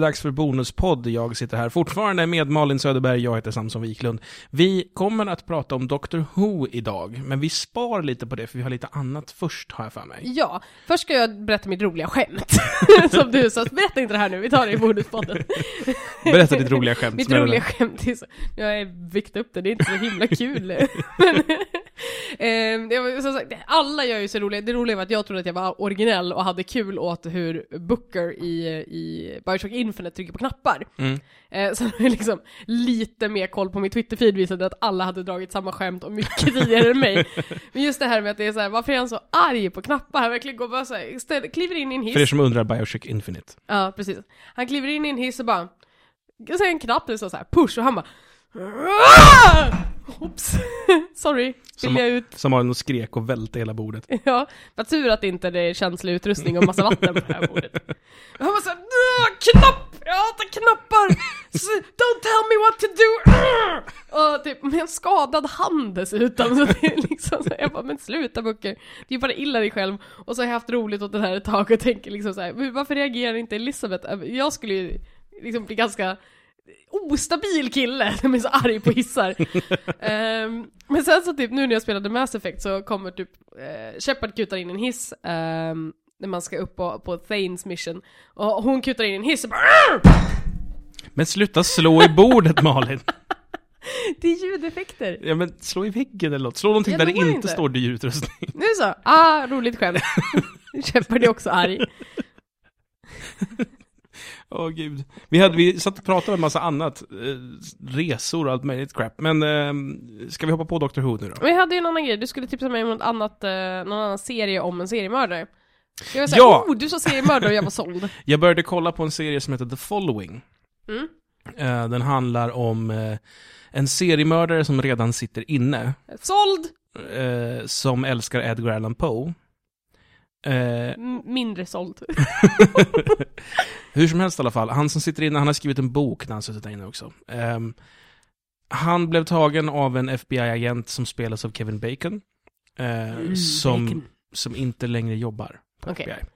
Det dags för Bonuspodd. Jag sitter här fortfarande med Malin Söderberg, jag heter Samson Wiklund. Vi kommer att prata om Doctor Who idag, men vi spar lite på det för vi har lite annat först, har jag för mig. Ja, först ska jag berätta mitt roliga skämt. som du sa, berätta inte det här nu, vi tar det i Bonuspodden. Berätta ditt roliga skämt. Mitt roliga skämt är så, jag har vikt upp det, det är inte så himla kul. Men, ehm, som sagt, alla gör ju så roliga, det roliga var att jag trodde att jag var originell och hade kul åt hur Booker i, i Bioshock Infinite trycker på knappar. Mm. Eh, så liksom lite mer koll på min Twitter-feed visade att alla hade dragit samma skämt och mycket tidigare än mig. Men just det här med att det är så här, varför är han så arg på knappar? Han verkligen går bara så här, ställer, kliver in i en hiss. För er som undrar, Bioshock Infinite. Ja, precis. Han kliver in i en hiss och bara, jag säger en knapp det står så här, push och han bara! Oops, sorry, Som- jag ut. Som har och skrek och välte hela bordet. Ja, vad tur att inte det är känslig utrustning och massa vatten på det här bordet. Han var såhär, knapp! Jag hatar knappar! Don't tell me what to do! Arr!" Och typ med en skadad hand dessutom, så det är liksom så jag bara, men sluta Booker, det är bara illa dig själv. Och så har jag haft roligt åt det här ett tag och tänker liksom så här, "Men varför reagerar inte Elisabeth? Jag skulle ju liksom bli ganska ostabil kille som är så arg på hissar. Ehm, men sen så typ nu när jag spelade Mass Effect så kommer typ uh, Shepard kutar in en hiss ehm, när man ska upp på, på Thanes mission. Och hon kutar in en hiss och bara! Men sluta slå i bordet Malin! Det är ljudeffekter. Ja men slå i väggen eller något. Slå någonting Ja, där det inte, inte. står dyr utrustning. Nu så, ah roligt skämt. Shepard är också arg. Åh gud. Vi, hade, vi satt och pratade om en massa annat. Eh, resor och allt möjligt crap. Men eh, ska vi hoppa på Doctor Who nu då? Jag hade ju en annan grej, du skulle tipsa mig om något annat, eh, någon annan serie om en seriemördare. Jag var såhär, Ja! oh du sa seriemördare och jag var såld. Jag började kolla på en serie som heter The Following. Mm. Eh, den handlar om eh, en seriemördare som redan sitter inne. Såld! eh, som älskar Edgar Allan Poe. Eh, mindre såld. hur som helst i alla fall, han som sitter inne, han har skrivit en bok när han suttit där inne också. Ehm, han blev tagen av en FBI-agent som spelas av Kevin Bacon. eh, Mm, som, bacon. som inte längre jobbar på Okej. FBI.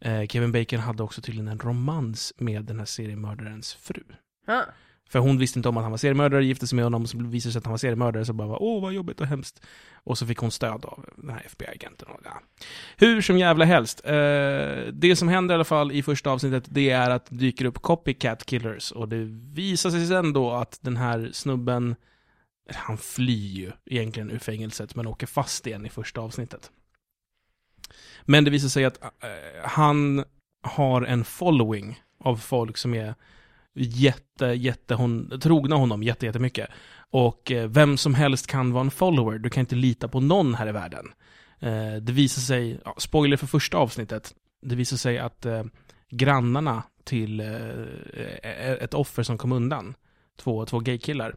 Eh, Kevin Bacon hade också tydligen en romans med den här seriemördarens fru. Ah. För hon visste inte om att han var seriemördare, gifte sig med honom, så visade det sig att han var seriemördare, så bara åh vad jobbigt och hemskt. Och så fick hon stöd av den här FBI-agenten. och Ja. Hur som jävla helst, eh, det som händer i alla fall i första avsnittet, det är att det dyker upp copycat killers, och det visar sig sen då att den här snubben, han flyr ju egentligen ur fängelset, men åker fast igen i första avsnittet. Men det visar sig att eh, han har en following av folk som är jätte, jätte, hon, trogna honom jätte, jättemycket. Och eh, vem som helst kan vara en follower, du kan inte lita på någon här i världen. Eh, det visar sig, ja, spoiler för första avsnittet, det visar sig att eh, grannarna till eh, ett offer som kom undan, två, två gaykillar,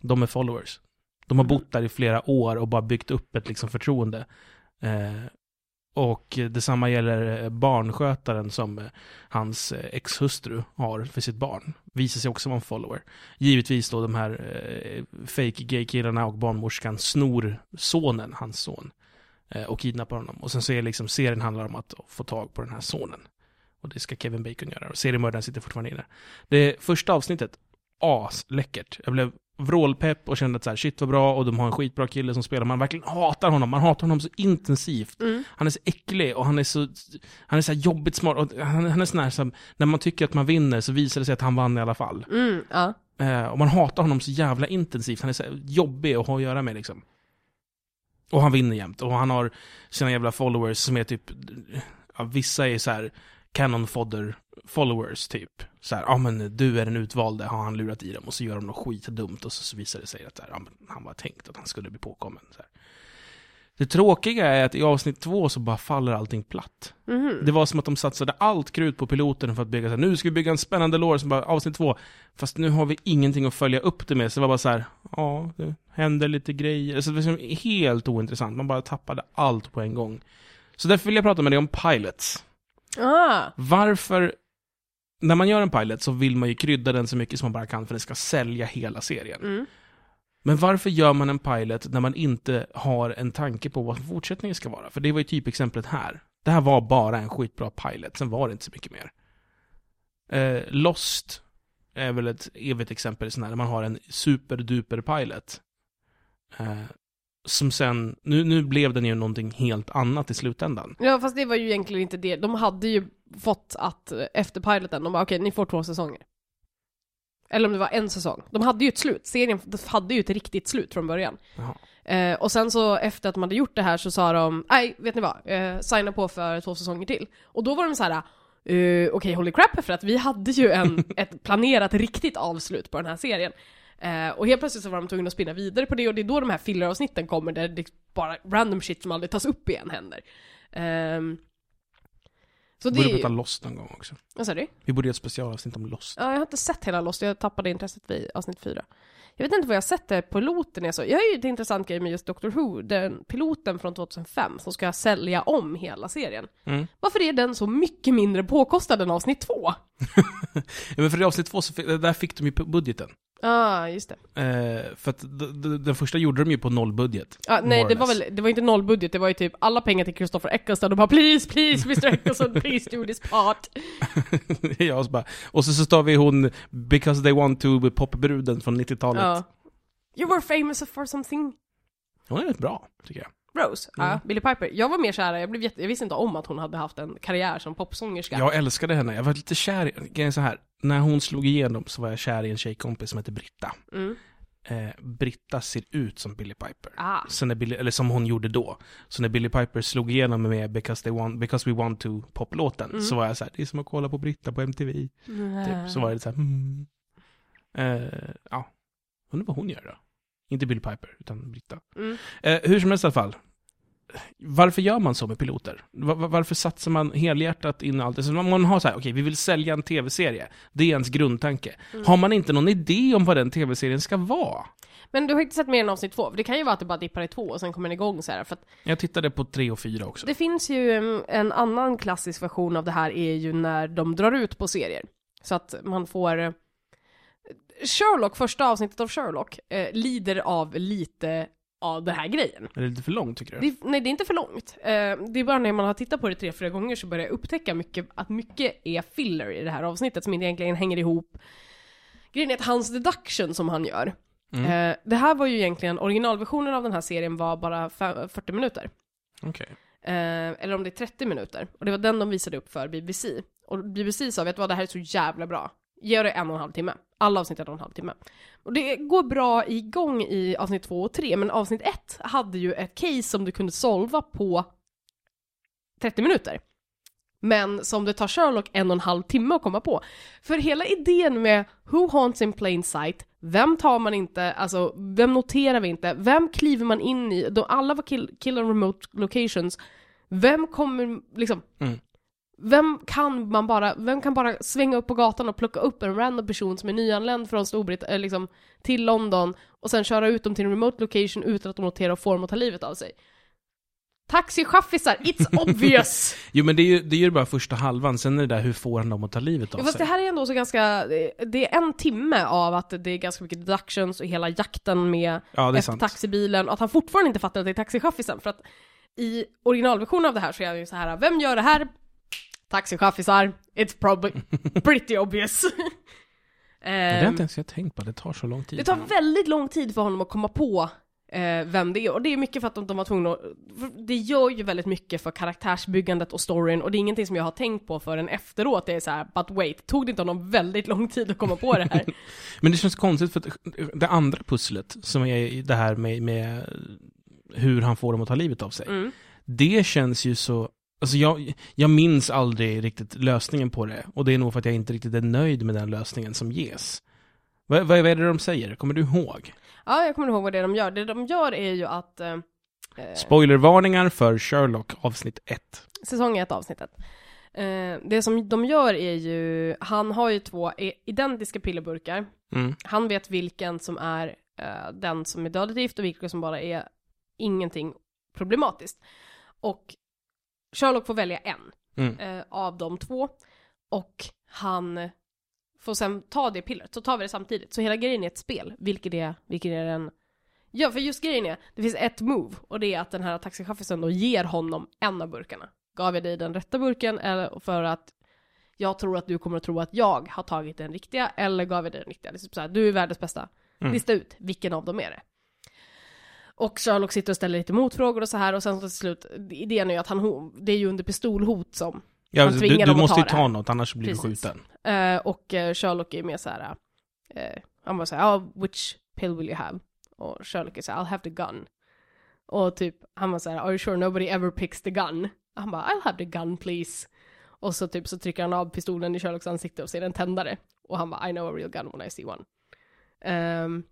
de är followers. De har Mhm. bott där i flera år och bara byggt upp ett liksom, förtroende. Och detsamma gäller eh, barnskötaren som eh, hans eh, exhustru har för sitt barn. Visar sig också vara en follower. Givetvis då de här eh, fake gay-killarna och barnmorskan snor sonen, hans son. Eh, och kidnappar honom. Och sen så är liksom serien handlar om att få tag på den här sonen. Och det ska Kevin Bacon göra. Och seriemördaren sitter fortfarande inne. Det första avsnittet, asläckert. Jag blev vrålpepp och kände att så här, shit vad bra och de har en skitbra kille som spelar. Man verkligen hatar honom. Man hatar honom så intensivt. Mm. Han är så äcklig och han är så, han är så jobbigt smart. Och han, han är sån här som, när man tycker att man vinner så visar det sig att han vann i alla fall. Mm, ja. Eh, och man hatar honom så jävla intensivt. Han är så jobbig att ha att göra med liksom. Och han vinner jämt. Och han har sina jävla followers som är typ, ja, vissa är så här canon fodder followers typ. Så här, ja men du är den utvalde, har han lurat i dem och så gör de något skitdumt och så, visar det sig att så här, men han var tänkt att han skulle bli påkommen. Så här. Det tråkiga är att i avsnitt två så bara faller allting platt. Mhm. Det var som att de satsade allt krut på piloten för att bygga så här, nu ska vi bygga en spännande lore som bara avsnitt två. Fast nu har vi ingenting att följa upp det med, så det var bara så här, ja, det händer lite grejer. Så det var liksom helt ointressant, man bara tappade allt på en gång. Så därför vill jag prata med dig om pilots. Ah. Varför, när man gör en pilot så vill man ju krydda den så mycket som man bara kan för den ska sälja hela serien. Mm. Men varför gör man en pilot när man inte har en tanke på vad fortsättningen ska vara? För det var ju typexemplet här. Det här var bara en skitbra pilot, sen var det inte så mycket mer. Eh, Lost är väl ett evigt exempel sån här, där man har en superduper pilot. Eh, som sen, nu, nu blev den ju någonting helt annat i slutändan. Ja fast det var ju egentligen inte det, de hade ju fått att efter piloten, de bara okej ni får två säsonger. Eller om det var en säsong. De hade ju ett slut, serien hade ju ett riktigt slut från början. Eh, och sen så efter att de hade gjort det här så sa de, nej vet ni vad, eh, signa på för två säsonger till. Och då var de så här. Uh, Okej, holy crap, för att vi hade ju en, ett planerat riktigt avslut på den här serien. Eh, och helt plötsligt så var de tvungna att spinna vidare på det och det är då de här filleravsnitten kommer där det bara random shit som aldrig tas upp igen händer. Ehm, så Vi det borde är prata. Lost någon gång också. Vad sa du? Vi borde göra ett specialavsnitt om Lost. Ja, jag har inte sett hela Lost, jag tappade intresset vid avsnitt fyra. Jag vet inte vad jag sett det på piloten jag så. Jag har ju ett intressant grej med just Doctor Who, den piloten från 2005 som ska sälja om hela serien. Mm. Varför är den så mycket mindre påkostad än avsnitt två? Ja, men för i avsnitt två, så där fick de ju budgeten. Ja, ah, just det. Eh, för att den första gjorde de ju på nollbudget. Ja, nej, det var väl, det var inte nollbudget, det var ju typ alla pengar till Christopher Eccleston, de bara 'Please, please Mr Eccleston, please do this part' ja, och, så bara, och så, så står vi hon 'Because they want to' popbruden från 90-talet. Ja. You were famous for something Hon är rätt bra, tycker jag. Rose, ja, Mm. Billie Piper. Jag var mer kär, jag, blev jätte, jag visste inte om att hon hade haft en karriär som popsångerska. Jag älskade henne. Jag var lite kär i... Så här. När hon slog igenom så var jag kär i en tjejkompis som heter Britta. Mm. Eh, Britta ser ut som Billie Piper. Ah. Så när Billie, eller som hon gjorde då. Så när Billie Piper slog igenom med Because, they want, Because We Want To poplåten Mm. så var jag så här, det är som att kolla på Britta på MTV. Typ. Så var det lite så här, mm. eh, ja. Undrar vad hon gör då? Inte Billie Piper, utan Britta. Mm. Eh, hur som helst i alla fall. Varför gör man så med piloter? Va- va- varför satsar man helhjärtat in allt? Alltså man, har så här, okej, vi vill sälja en tv-serie. Det är ens grundtanke. Mm. Har man inte någon idé om vad den tv-serien ska vara? Men du har inte sett mer än avsnitt två, för det kan ju vara att det bara dippar i två och sen kommer den igång så här. För att Jag tittade på tre och fyra också. det finns ju en, en annan klassisk version av det här är ju när de drar ut på serier. Så att man får... Sherlock, första avsnittet av Sherlock, eh, lider av lite av den här grejen. Är det lite för långt tycker du? Det, nej, det är inte för långt. Eh, det är bara när man har tittat på det tre, fyra gånger så börjar jag upptäcka mycket, att mycket är filler i det här avsnittet som inte egentligen hänger ihop. Grejen är att hans deduction som han gör, Mm. eh, det här var ju egentligen, originalversionen av den här serien var bara fe- 40 minuter. Okej. Eh, eller om det är 30 minuter. Och det var den de visade upp för BBC. Och BBC sa, vet du vad, det här är så jävla bra. Ge det en och en halv timme. Alla avsnitt är en och en halv timme. Och det går bra igång i avsnitt två och tre, men avsnitt ett hade ju ett case som du kunde solva på 30 minuter. Men som det tar Sherlock en och en halv timme att komma på. För hela idén med Who haunts in plain sight, vem tar man inte, alltså vem noterar vi inte, vem kliver man in i, de, alla var kill, kill on remote locations, vem kommer liksom, Mm vem kan man bara, vem kan bara svänga upp på gatan och plocka upp en random person som är nyanländ från Storbritannien, liksom till London och sen köra ut dem till en remote location utan att de noterar och får dem att ta livet av sig. Taxichaffisar, it's obvious! Jo men det är ju det är ju bara första halvan, sen är det där hur får han dem att ta livet av Ja, fast sig? det här är ändå så ganska, det är en timme av att det är ganska mycket deductions och hela jakten med Ja, efter sant. taxibilen och att han fortfarande inte fattar att det är taxichaffisen för att i originalversionen av det här så är han ju så här, vem gör det här? Taxichaffisar, it's probably pretty obvious. Det har jag Ehm, inte ens jag tänkt på, det tar så lång tid. det tar väldigt lång tid för honom att komma på eh, vem det är. Och det är mycket för att de, de var tvungna att, Det gör ju väldigt mycket för karaktärsbyggandet och storyn och det är ingenting som jag har tänkt på förrän efteråt. Det är så här, but wait, tog det inte honom väldigt lång tid att komma på det här? Men det känns konstigt för att det andra pusslet, som är det här med, med hur han får dem att ta livet av sig. Mm. Det känns ju så... Alltså jag, jag minns aldrig riktigt lösningen på det. Och det är nog för att jag inte riktigt är nöjd med den lösningen som ges. Vad, vad, vad är det de säger? Kommer du ihåg? Ja, jag kommer ihåg vad det är de gör. Det de gör är ju att eh, eh, Spoilervarningar för Sherlock avsnitt 1. säsong ett avsnittet. Eh, det som de gör är ju, han har ju två identiska pillerburkar. Mm. Han vet vilken som är eh, den som är dödligt gift och vilken som bara är ingenting problematiskt. Och Sherlock får välja en Mm. eh, av de två. Och han får sen ta det pillret, så tar vi det samtidigt. Så hela grejen är ett spel, vilket är, vilket är den... Ja, för just grejen är, det finns ett move, och det är att den här taxichaffisen då ger honom en av burkarna. Gav jag dig den rätta burken eller för att Jag tror att du kommer att tro att jag har tagit den riktiga, eller gav jag den riktiga. Liksom så här, du är världens bästa. Mm. Lista ut, vilken av dem är det? Och Sherlock sitter och ställer lite motfrågor och så här, och sen så till slut, idén är ju att han, det är ju under pistolhot som Ja, Han du, tvingar du dem att måste ta ju ta här. något, annars blir du Precis. skjuten. Eh, och eh, Sherlock är mer så här. eh, han bara såhär, oh, which pill will you have? Och Sherlock är såhär, I'll have the gun. Och typ, han var såhär, are you sure nobody ever picks the gun? Han bara, I'll have the gun please. Och så typ så trycker han av pistolen i Sherlocks ansikte och ser en tändare. Och han bara, I know a real gun when I see one. Ehm,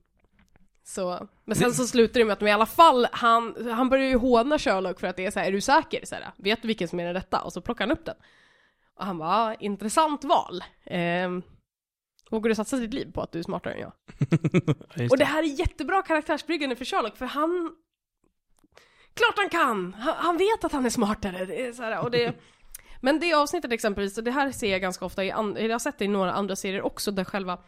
så, men sen så slutar det med att de i alla fall, han, han börjar ju håna Sherlock för att det är så här, är du säker? Så här, Vet du vilken som är den rätta? Och så plockar han upp den. Och han bara, intressant val. Ehm, vågar du satsa ditt liv på att du är smartare än jag? Och det här är jättebra karaktärsbyggande för Sherlock, för han... Klart han kan! Han, han vet att han är smartare. Det är så här, och det... Men det avsnittet exempelvis, och det här ser jag ganska ofta i, an- eller jag har sett det i några andra serier också, där själva,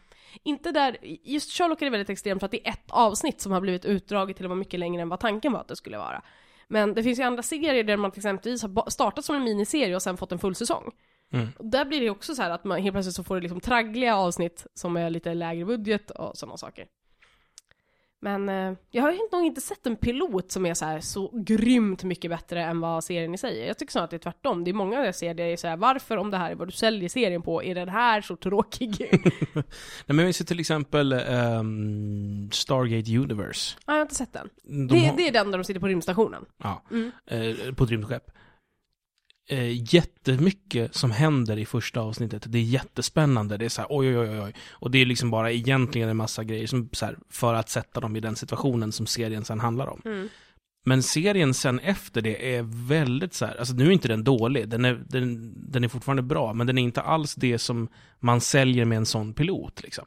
inte där, just Sherlock är det väldigt extremt för att det är ett avsnitt som har blivit utdraget till att vara mycket längre än vad tanken var att det skulle vara. Men det finns ju andra serier där man till exempelvis har startat som en miniserie och sen fått en full säsong. Mm. Och där blir det också så här att man helt plötsligt så får det liksom traggliga avsnitt som är lite lägre budget och sådana saker. Men eh, jag har nog inte sett en pilot som är så här så grymt mycket bättre än vad serien i sig är. Jag tycker snarare att det är tvärtom. Det är många jag ser det är så här, varför om det här är vad du säljer serien på, är den här så tråkig? Nej, men minns ju till exempel ehm, Stargate Universe. ja, jag har inte sett den. De Det, har, det är den där de sitter på rymdstationen. Ja, Mm. eh, på ett rymdskepp. Eh, jättemycket som händer i första avsnittet. Det är jättespännande. Det är så här, oj, oj, oj, oj. Och det är liksom bara egentligen en massa grejer som, så här, för att sätta dem i den situationen som serien sen handlar om. Mm. Men serien sen efter det är väldigt så här, alltså nu är inte den dålig, den är, den, den är fortfarande bra, men den är inte alls det som man säljer med en sån pilot liksom.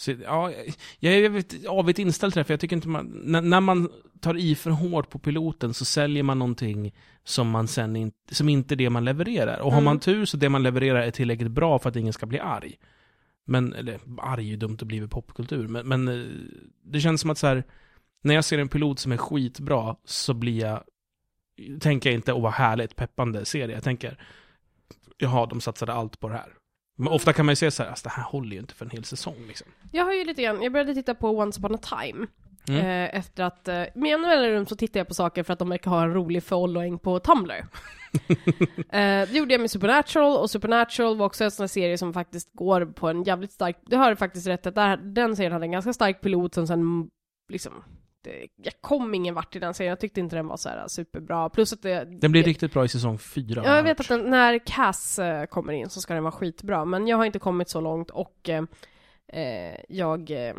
Så, ja, jag är avigt inställd till det, för jag tycker inte man, när, när man tar i för hårt på piloten så säljer man någonting som man sen inte, som inte är det man levererar. Och har Mm. man tur så det man levererar är tillräckligt bra för att ingen ska bli arg. Men, eller arg är ju dumt att bli vid popkultur, men, men eh, det känns som att så här, när jag ser en pilot som är skitbra så blir jag, tänker jag inte åh vad härligt, peppande serie. Jag tänker, jaha, de satsade allt på det här. Men ofta kan man ju se så här, alltså det här håller ju inte för en hel säsong liksom. Jag har ju lite grann, jag började titta på Once upon a time. Mm. Eh, efter att, eh, med jämna mellanrum så tittar jag på saker för att de verkar ha en rolig following på Tumblr. eh, det gjorde jag med Supernatural, och Supernatural var också en sån här serie som faktiskt går på en jävligt stark, det har faktiskt rätt att där, den serien hade en ganska stark pilot som sen liksom det, jag kom ingen vart i den serien, jag tyckte inte den var så här superbra, plus att det... Den blir det, riktigt bra i säsong fyra. Ja, jag vet att den, när Cass eh, kommer in så ska den vara skitbra, men jag har inte kommit så långt och eh, eh, jag eh,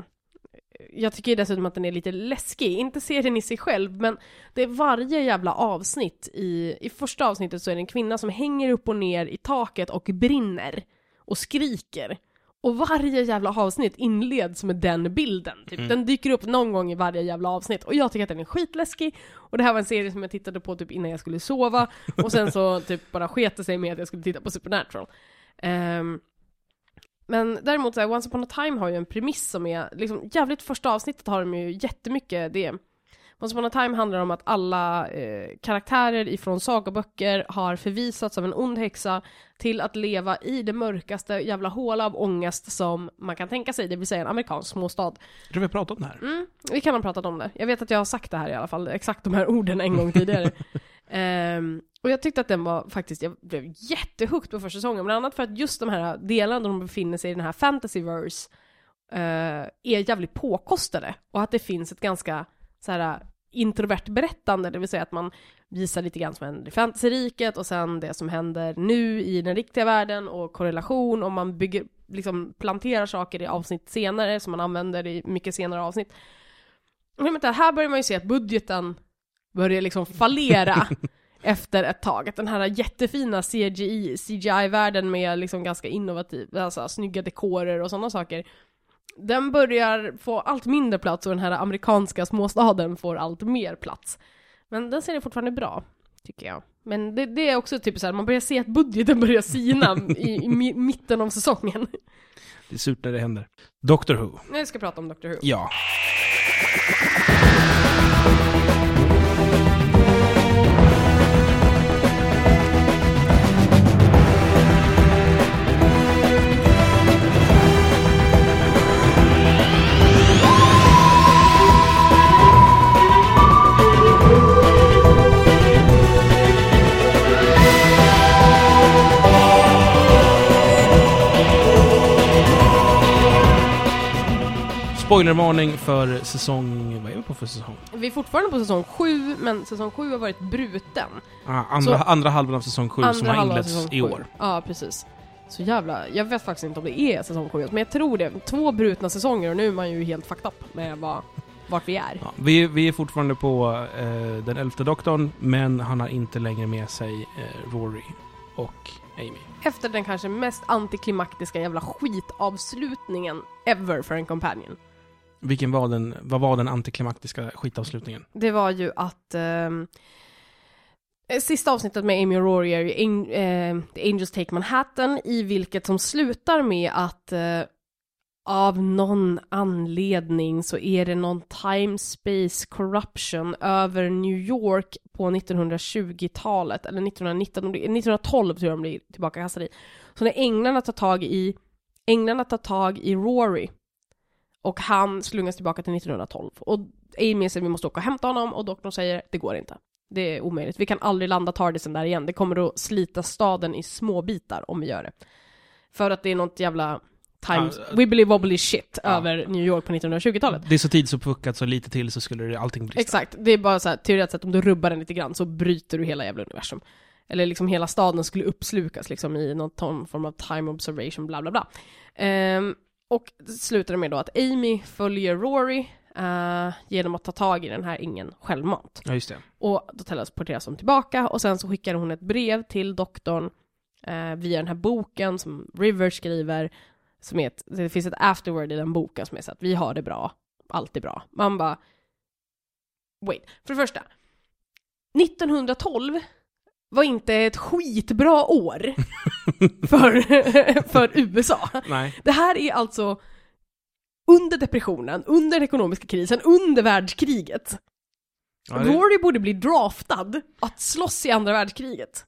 jag tycker dessutom att den är lite läskig, inte serien i sig själv, men det är varje jävla avsnitt i, i första avsnittet så är det en kvinna som hänger upp och ner i taket och brinner och skriker. Och varje jävla avsnitt inleds med den bilden. Typ. Mm. Den dyker upp någon gång i varje jävla avsnitt. Och jag tycker att den är skitläskig. Och det här var en serie som jag tittade på typ innan jag skulle sova. Och sen så typ bara sket det sig med att jag skulle titta på Supernatural. Ehm, men däremot, så här, Once upon a time har ju en premiss som är, liksom jävligt första avsnittet har de ju jättemycket det. Once upon a time handlar om att alla eh, karaktärer ifrån sagoböcker har förvisats av en ond häxa till att leva i det mörkaste jävla håla av ångest som man kan tänka sig, det vill säga en amerikansk småstad. Jag tror vi har pratat om det här. Mm, vi kan ha pratat om det. Jag vet att jag har sagt det här i alla fall, exakt de här orden en gång tidigare. Ehm, och jag tyckte att den var faktiskt, jag blev jättehooked på första säsongen, bland annat för att just de här delarna där de befinner sig i den här fantasyverse uh, är jävligt påkostade. Och att det finns ett ganska så här introvert berättande, det vill säga att man visar lite grann som händer i fantasyriket och sen det som händer nu i den riktiga världen och korrelation och man bygger, liksom planterar saker i avsnitt senare som man använder i mycket senare avsnitt. Menar, här börjar man ju se att budgeten börjar liksom fallera efter ett tag. Att den här jättefina CGI, CGI-världen med liksom ganska innovativ, alltså snygga dekorer och sådana saker. Den börjar få allt mindre plats och den här amerikanska småstaden får allt mer plats. Men den ser fortfarande bra, tycker jag. Men det, det är också typ så här, man börjar se att budgeten börjar sina i, i mi- mitten av säsongen. Det är surt när det händer. Doctor Who. Nu ska jag prata om Doctor Who. Ja. Spoilervarning för säsong... Vad är vi på för säsong? Vi är fortfarande på säsong 7, men säsong 7 har varit bruten. Ah, andra, Så- andra halvan av säsong 7 som har halvan av inletts säsong i sju. år. Ja, precis. Så jävla... Jag vet faktiskt inte om det är säsong 7, men jag tror det. Två brutna säsonger och nu är man ju helt fucked up med vad, vart vi är. Ja, vi, vi är fortfarande på eh, den elfte doktorn, men han har inte längre med sig eh, Rory och Amy. Efter den kanske mest antiklimaktiska jävla skitavslutningen ever för en companion. Vilken var den, vad var den antiklimaktiska skitavslutningen? Det var ju att ehm, eh, Sista avsnittet med Amy och Rory är ju In, eh, The Angels Take Manhattan i vilket som slutar med att eh, av någon anledning så är det någon time space corruption över New York på 1920-talet eller 1919, 1912 tror jag de blir tillbakakastade i. Så när änglarna tar tag i änglarna tar tag i Rory och han slungas tillbaka till 1912 och Amy säger vi måste åka och hämta honom och doktorn säger det går inte. Det är omöjligt. Vi kan aldrig landa Tardisen där igen. Det kommer att slita staden i små bitar om vi gör det. För att det är något jävla time, Ja, wibbly wobbly shit ja. över New York på 1920-talet. Det är så tidsuppfuckat så lite till så skulle det, allting brista. Exakt, det är bara så här, teoretiskt sett om du rubbar den lite grann så bryter du hela jävla universum. Eller liksom hela staden skulle uppslukas liksom i någon form av time observation, bla bla bla. Ehm, och slutar med då att Amy följer Rory eh, genom att ta tag i den här ingen självmant. Ja, just det. Och då teleporteras de tillbaka och sen så skickar hon ett brev till doktorn eh, via den här boken som River skriver. Som är ett, det finns ett afterword i den boken som är så att vi har det bra, allt är bra. Man bara... Wait, för det första. 1912 var inte ett skitbra år för, för USA. Nej. Det här är alltså under depressionen, under den ekonomiska krisen, under världskriget. Ja, det, Rory borde bli draftad att slåss i andra världskriget.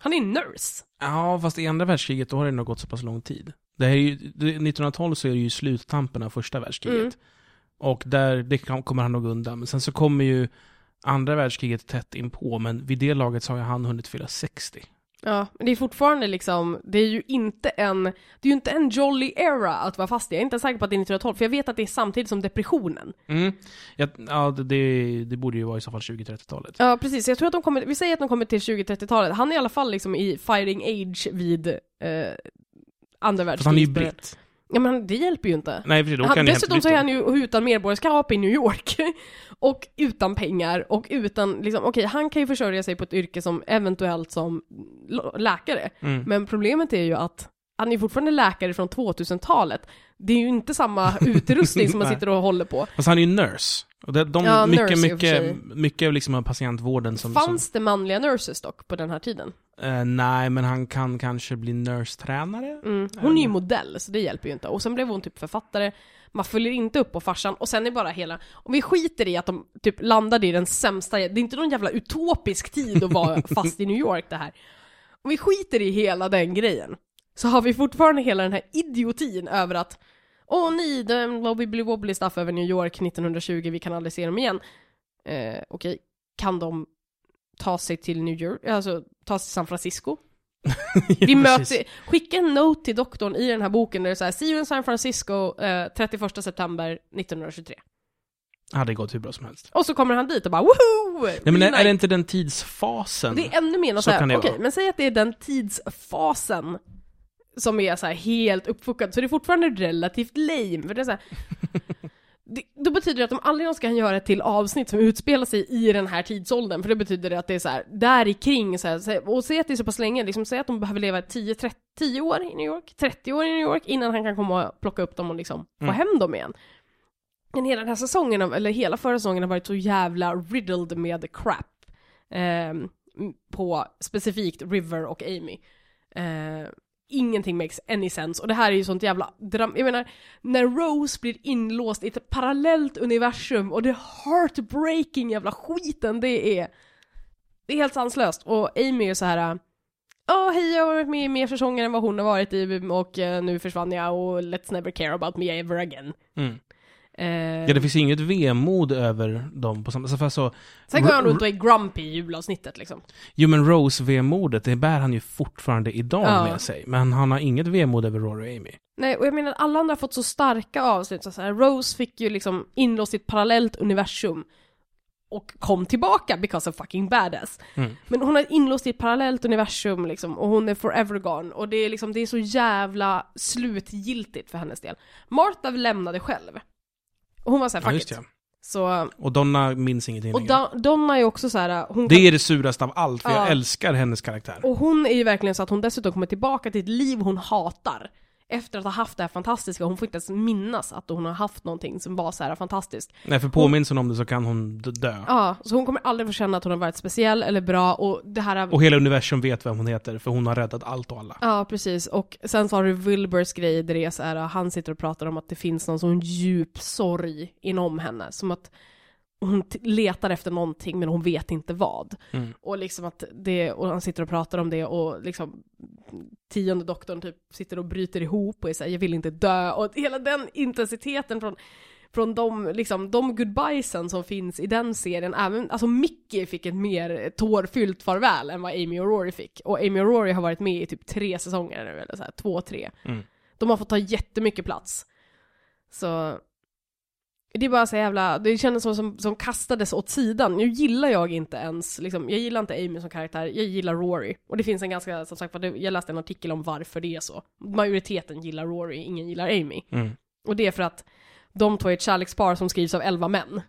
Han är nurse. ja, fast i andra världskriget då har det nog gått så pass lång tid. Det här är ju, det, 1912 så är det ju sluttampen av första världskriget. Mm. Och där, det kommer han nog undan. Men sen så kommer ju andra världskriget tätt inpå, men vid det laget så har ju han hunnit fylla 60. Ja, men det är fortfarande liksom, det är ju inte en, det är ju inte en jolly era att vara fast i. Jag är inte säker på att det är 1912, för jag vet att det är samtidigt som depressionen. Mm. Ja, ja det, det, borde ju vara i så fall 20-30-talet. Ja, precis. Jag tror att de kommer, vi säger att de kommer till 20-30-talet. Han är i alla fall liksom i fighting age vid eh, andra världskriget. Han är ju britt. Ja men det hjälper ju inte. Nej, för då kan Han, dessutom så är han ju utan medborgarskap i New York. och utan pengar och utan, liksom, okej han kan ju försörja sig på ett yrke som eventuellt som läkare. Mm. Men problemet är ju att han är fortfarande läkare från 2000-talet. Det är ju inte samma utrustning som man sitter och håller på. Fast han är ju nurse. Och det, de, Ja, mycket, nurse mycket, mycket liksom av patientvården som... Fanns det manliga nurses dock på den här tiden? som eh, nej, men han kan kanske bli nurse-tränare? Mm. Hon är ju modell, så det hjälper ju inte. Och sen blev hon typ författare, man följer inte upp på farsan, och sen är bara hela... Om vi skiter i att de typ landade i den sämsta, det är inte någon jävla utopisk tid att vara fast i New York det här. Om vi skiter i hela den grejen, så har vi fortfarande hela den här idiotin över att Åh nej, den wobbly wobbly stuff över New York 1920, vi kan aldrig se dem igen. Eh, Okej, kan de ta sig till New York, alltså ta sig till San Francisco? Vi Ja, skicka en note till doktorn i den här boken där det är såhär, See you in San Francisco eh, 31 september 1923. Hade gått hur bra som helst. Och så kommer han dit och bara woho! Nej, men är, är det inte den tidsfasen? Det är ännu mer Så det okej, vara. men säg att det är den tidsfasen som är så här helt uppfuckad, så det är fortfarande relativt lame, för det är så här, det, Då betyder det att de aldrig någonsin kan göra ett till avsnitt som utspelar sig i den här tidsåldern, för det betyder det att det är så här, där i kring så här, och säg att det är så pass länge, liksom säg att de behöver leva 10, 30, 10 år i New York, 30 år i New York, innan han kan komma och plocka upp dem och liksom få Mm. hem dem igen. Men hela den här säsongen, eller hela förra säsongen har varit så jävla riddled med crap. Ehm, på specifikt River och Amy. Eh, ingenting makes any sense. Och det här är ju sånt jävla dram... Jag menar, när Rose blir inlåst i ett parallellt universum och det heartbreaking jävla skiten det är. Det är helt sanslöst. Och Amy är så här. Ja, hej, jag har varit med i mer säsonger än vad hon har varit i och eh, nu försvann jag och let's never care about me ever again. Mm. Eh, Ja, det finns inget vemod över dem på samma sätt. För så, sen går han runt och är grumpy i julavsnittet liksom. Human Rose-vemodet, det bär han ju fortfarande idag Ja. med sig. Men han har inget vemod över Rory och Amy. Nej, och jag menar alla andra har fått så starka avslut. Så här, Rose fick ju liksom inlåst i ett parallellt universum och kom tillbaka because of fucking badass. Mm. Men hon är inlåst i ett parallellt universum liksom, och hon är forever gone. Och det är liksom, det är så jävla slutgiltigt för hennes del. Martha lämnade själv. Och hon var såhär, Ja, fuck just it. ja. Så, Och Donna minns ingenting och längre. da, Donna är också så här, hon kan, Det är det suraste av allt, för Ja. jag älskar hennes karaktär. och hon är ju verkligen så att hon dessutom kommer tillbaka till ett liv hon hatar. Efter att ha haft det här fantastiska, hon får inte ens minnas att hon har haft någonting som var så här fantastiskt. Nej, för påminns hon om det så kan hon dö. Ja, så hon kommer aldrig få känna att hon har varit speciell eller bra och det här... Och hela universum vet vem hon heter, för hon har räddat allt och alla. Ja, precis. Och sen så har du Wilburs grej där det är så här, han sitter och pratar om att det finns någon sån djup sorg inom henne. Som att hon letar efter någonting men hon vet inte vad. Mm. Och liksom att det, och han sitter och pratar om det och liksom tionde doktorn typ sitter och bryter ihop och är såhär, jag vill inte dö. Och hela den intensiteten från från de, liksom, de goodbyesen som finns i den serien, även, alltså Mickey fick ett mer tårfyllt farväl än vad Amy och Rory fick. Och Amy och Rory har varit med i typ tre säsonger nu, eller så här, två, tre. Mm. De har fått ta jättemycket plats. Så det är bara så jävla, det kändes som, som, som kastades åt sidan. Nu gillar jag inte ens, liksom, jag gillar inte Amy som karaktär, jag gillar Rory. Och det finns en ganska, som sagt jag läste en artikel om varför det är så. Majoriteten gillar Rory, ingen gillar Amy. Mm. Och det är för att de två är ett kärlekspar som skrivs av elva män.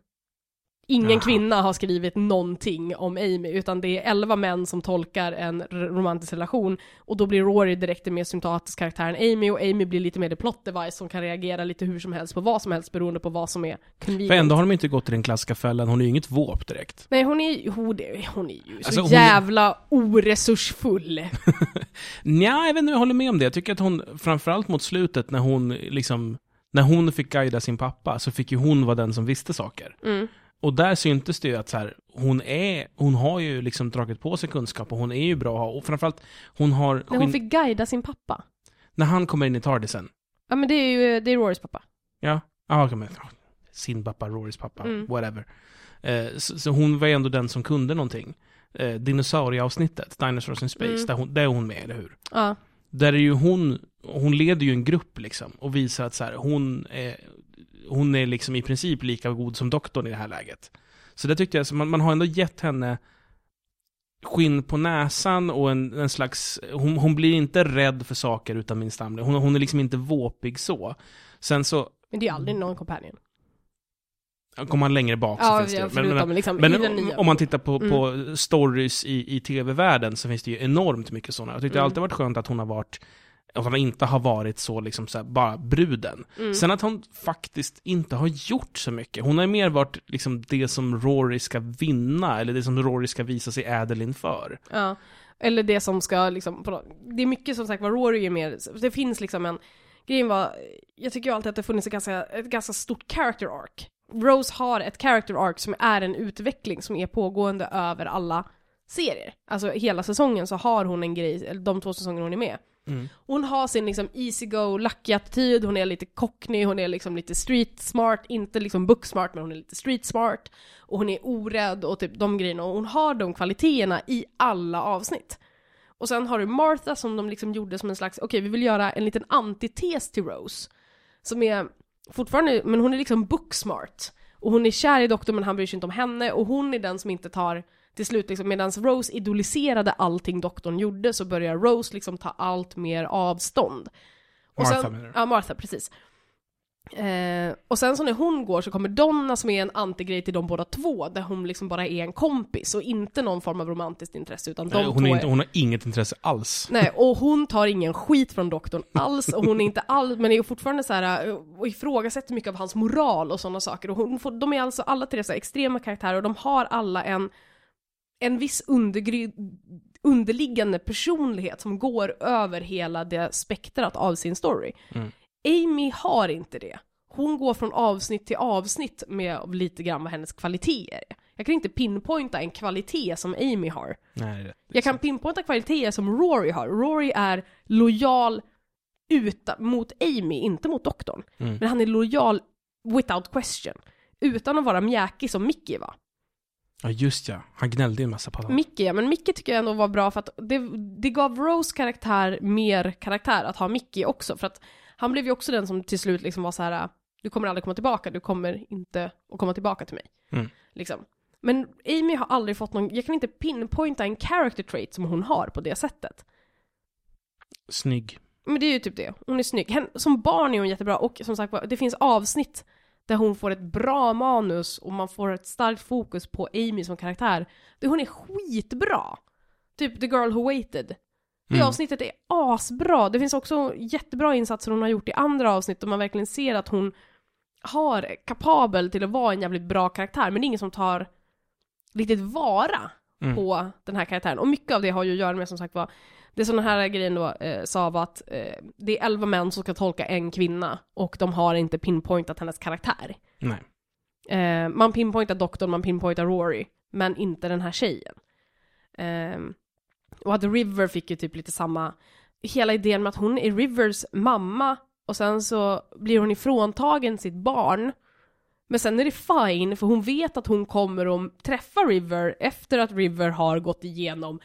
Ingen Jaha. kvinna har skrivit någonting om Amy, utan det är elva män som tolkar en romantisk relation. Och då blir Rory direkt en mer sympatisk karaktär än Amy, och Amy blir lite mer the plot device som kan reagera lite hur som helst på vad som helst beroende på vad som är convenient. För ändå har de inte gått till den klassiska fällan, hon är ju inget våp direkt. Nej, hon är, hon är, hon är ju så Alltså, hon- jävla oresursfull. Nja, jag vet inte jag håller med om det. Jag tycker att hon, framförallt mot slutet, när hon liksom, när hon fick guida sin pappa, så fick ju hon vara den som visste saker. Mm. Och där syntes det ju att så här, hon är, hon har ju liksom dragit på sig kunskap och hon är ju bra att ha. Och framförallt, hon har... När hon fick guida sin pappa. när han kommer in i Tardisen. Ja men det är ju, det är Rorys pappa. Ja, ja, okej, men, sin pappa, Rorys pappa, Mm. whatever. Eh, så, så hon var ju ändå den som kunde någonting. Eh, dinosaurieavsnittet, Dinosaurs in Space, Mm. där, hon, där är hon med, eller hur? Ja. Där är ju hon, hon leder ju en grupp liksom och visar att så här, hon är, hon är liksom i princip lika god som doktorn i det här läget. Så det tyckte jag, så man, man har ändå gett henne skinn på näsan och en, en slags, hon, hon blir inte rädd för saker utan minsta anledning. Hon, hon är liksom inte våpig så. Sen så, Men det är aldrig någon companion. kommer man längre bak så Ja, finns det ju. förutom liksom Men om, man tittar på, Mm. på stories i, i tv-världen så finns det ju enormt mycket sådana. Jag tyckte det Mm. alltid varit skönt att hon har varit att hon inte har varit så liksom så här, bara bruden. Mm. Sen att hon faktiskt inte har gjort så mycket. Hon har mer varit liksom det som Rory ska vinna, eller det som Rory ska visa sig ädel inför. Ja. Eller det som ska liksom, det är mycket som sagt vad Rory är mer, det finns liksom en, grejen var, jag tycker ju alltid att det funnits ett ganska, ett ganska stort character arc. Rose har ett character arc som är en utveckling som är pågående över alla serier. Alltså hela säsongen så har hon en grej, eller de två säsongerna hon är med. Mm. Hon har sin liksom easy go, lucky attityd, hon är lite cockney, hon är liksom lite street smart, inte liksom book smart men hon är lite street smart. Och hon är orädd och typ de grejerna, och hon har de kvaliteterna i alla avsnitt. Och sen har du Martha som de liksom gjorde som en slags, okej vi vill göra en liten antites till Rose. Som är fortfarande, men hon är liksom book smart. Och hon är kär i doktorn men han bryr sig inte om henne och hon är den som inte tar till slut liksom, medan Rose idoliserade allting doktorn gjorde så börjar Rose liksom ta allt mer avstånd. Och Martha sen, menar du? Ja, Martha, precis. Eh, och sen så när hon går så kommer Donna som är en antigrej till de båda två, där hon liksom bara är en kompis och inte någon form av romantiskt intresse utan de Eh, hon, två är inte, hon har inget intresse alls. Nej, och hon tar ingen skit från doktorn alls, och hon är inte all, men är fortfarande så här eh, och ifrågasätter mycket av hans moral och sådana saker. Och hon får, de är alltså alla tre så extrema karaktärer och de har alla en, en viss underliggande personlighet som går över hela det spektrat av sin story. Mm. Amy har inte det. Hon går från avsnitt till avsnitt med lite grann vad hennes kvaliteter är. Jag kan inte pinpointa en kvalitet som Amy har. Nej, det, Jag kan pinpointa kvaliteter som Rory har. Rory är lojal uta, mot Amy, inte mot doktorn. Mm. Men han är lojal without question. Utan att vara mjäkig som Mickey var. Ja, just ja. Han gnällde en massa på honom. Mickey, ja, men Mickey tycker jag ändå var bra för att det, det gav Rose karaktär mer karaktär att ha Mickey också. För att han blev ju också den som till slut liksom var så här: du kommer aldrig komma tillbaka, du kommer inte att komma tillbaka till mig. Mm. Liksom. Men Amy har aldrig fått någon, jag kan inte pinpointa en character trait som hon har på det sättet. Snygg. Men det är ju typ det, hon är snygg. Hen, som barn är hon jättebra och som sagt det finns avsnitt där hon får ett bra manus och man får ett starkt fokus på Amy som karaktär. Där hon är skitbra! Typ The Girl Who Waited. Det Mm. avsnittet är asbra. Det finns också jättebra insatser hon har gjort i andra avsnitt och man verkligen ser att hon har kapabel till att vara en jävligt bra karaktär, men det är ingen som tar riktigt vara Mm. på den här karaktären. Och mycket av det har ju att göra med som sagt var, det som den här grejen då eh, sa var att eh, det är elva män som ska tolka en kvinna och de har inte pinpointat hennes karaktär. Nej. Eh, man pinpointar doktorn, man pinpointar Rory, men inte den här tjejen. Eh, och att River fick ju typ lite samma, hela idén med att hon är Rivers mamma och sen så blir hon ifråntagen sitt barn. Men sen är det fine, för hon vet att hon kommer att träffa River efter att River har gått igenom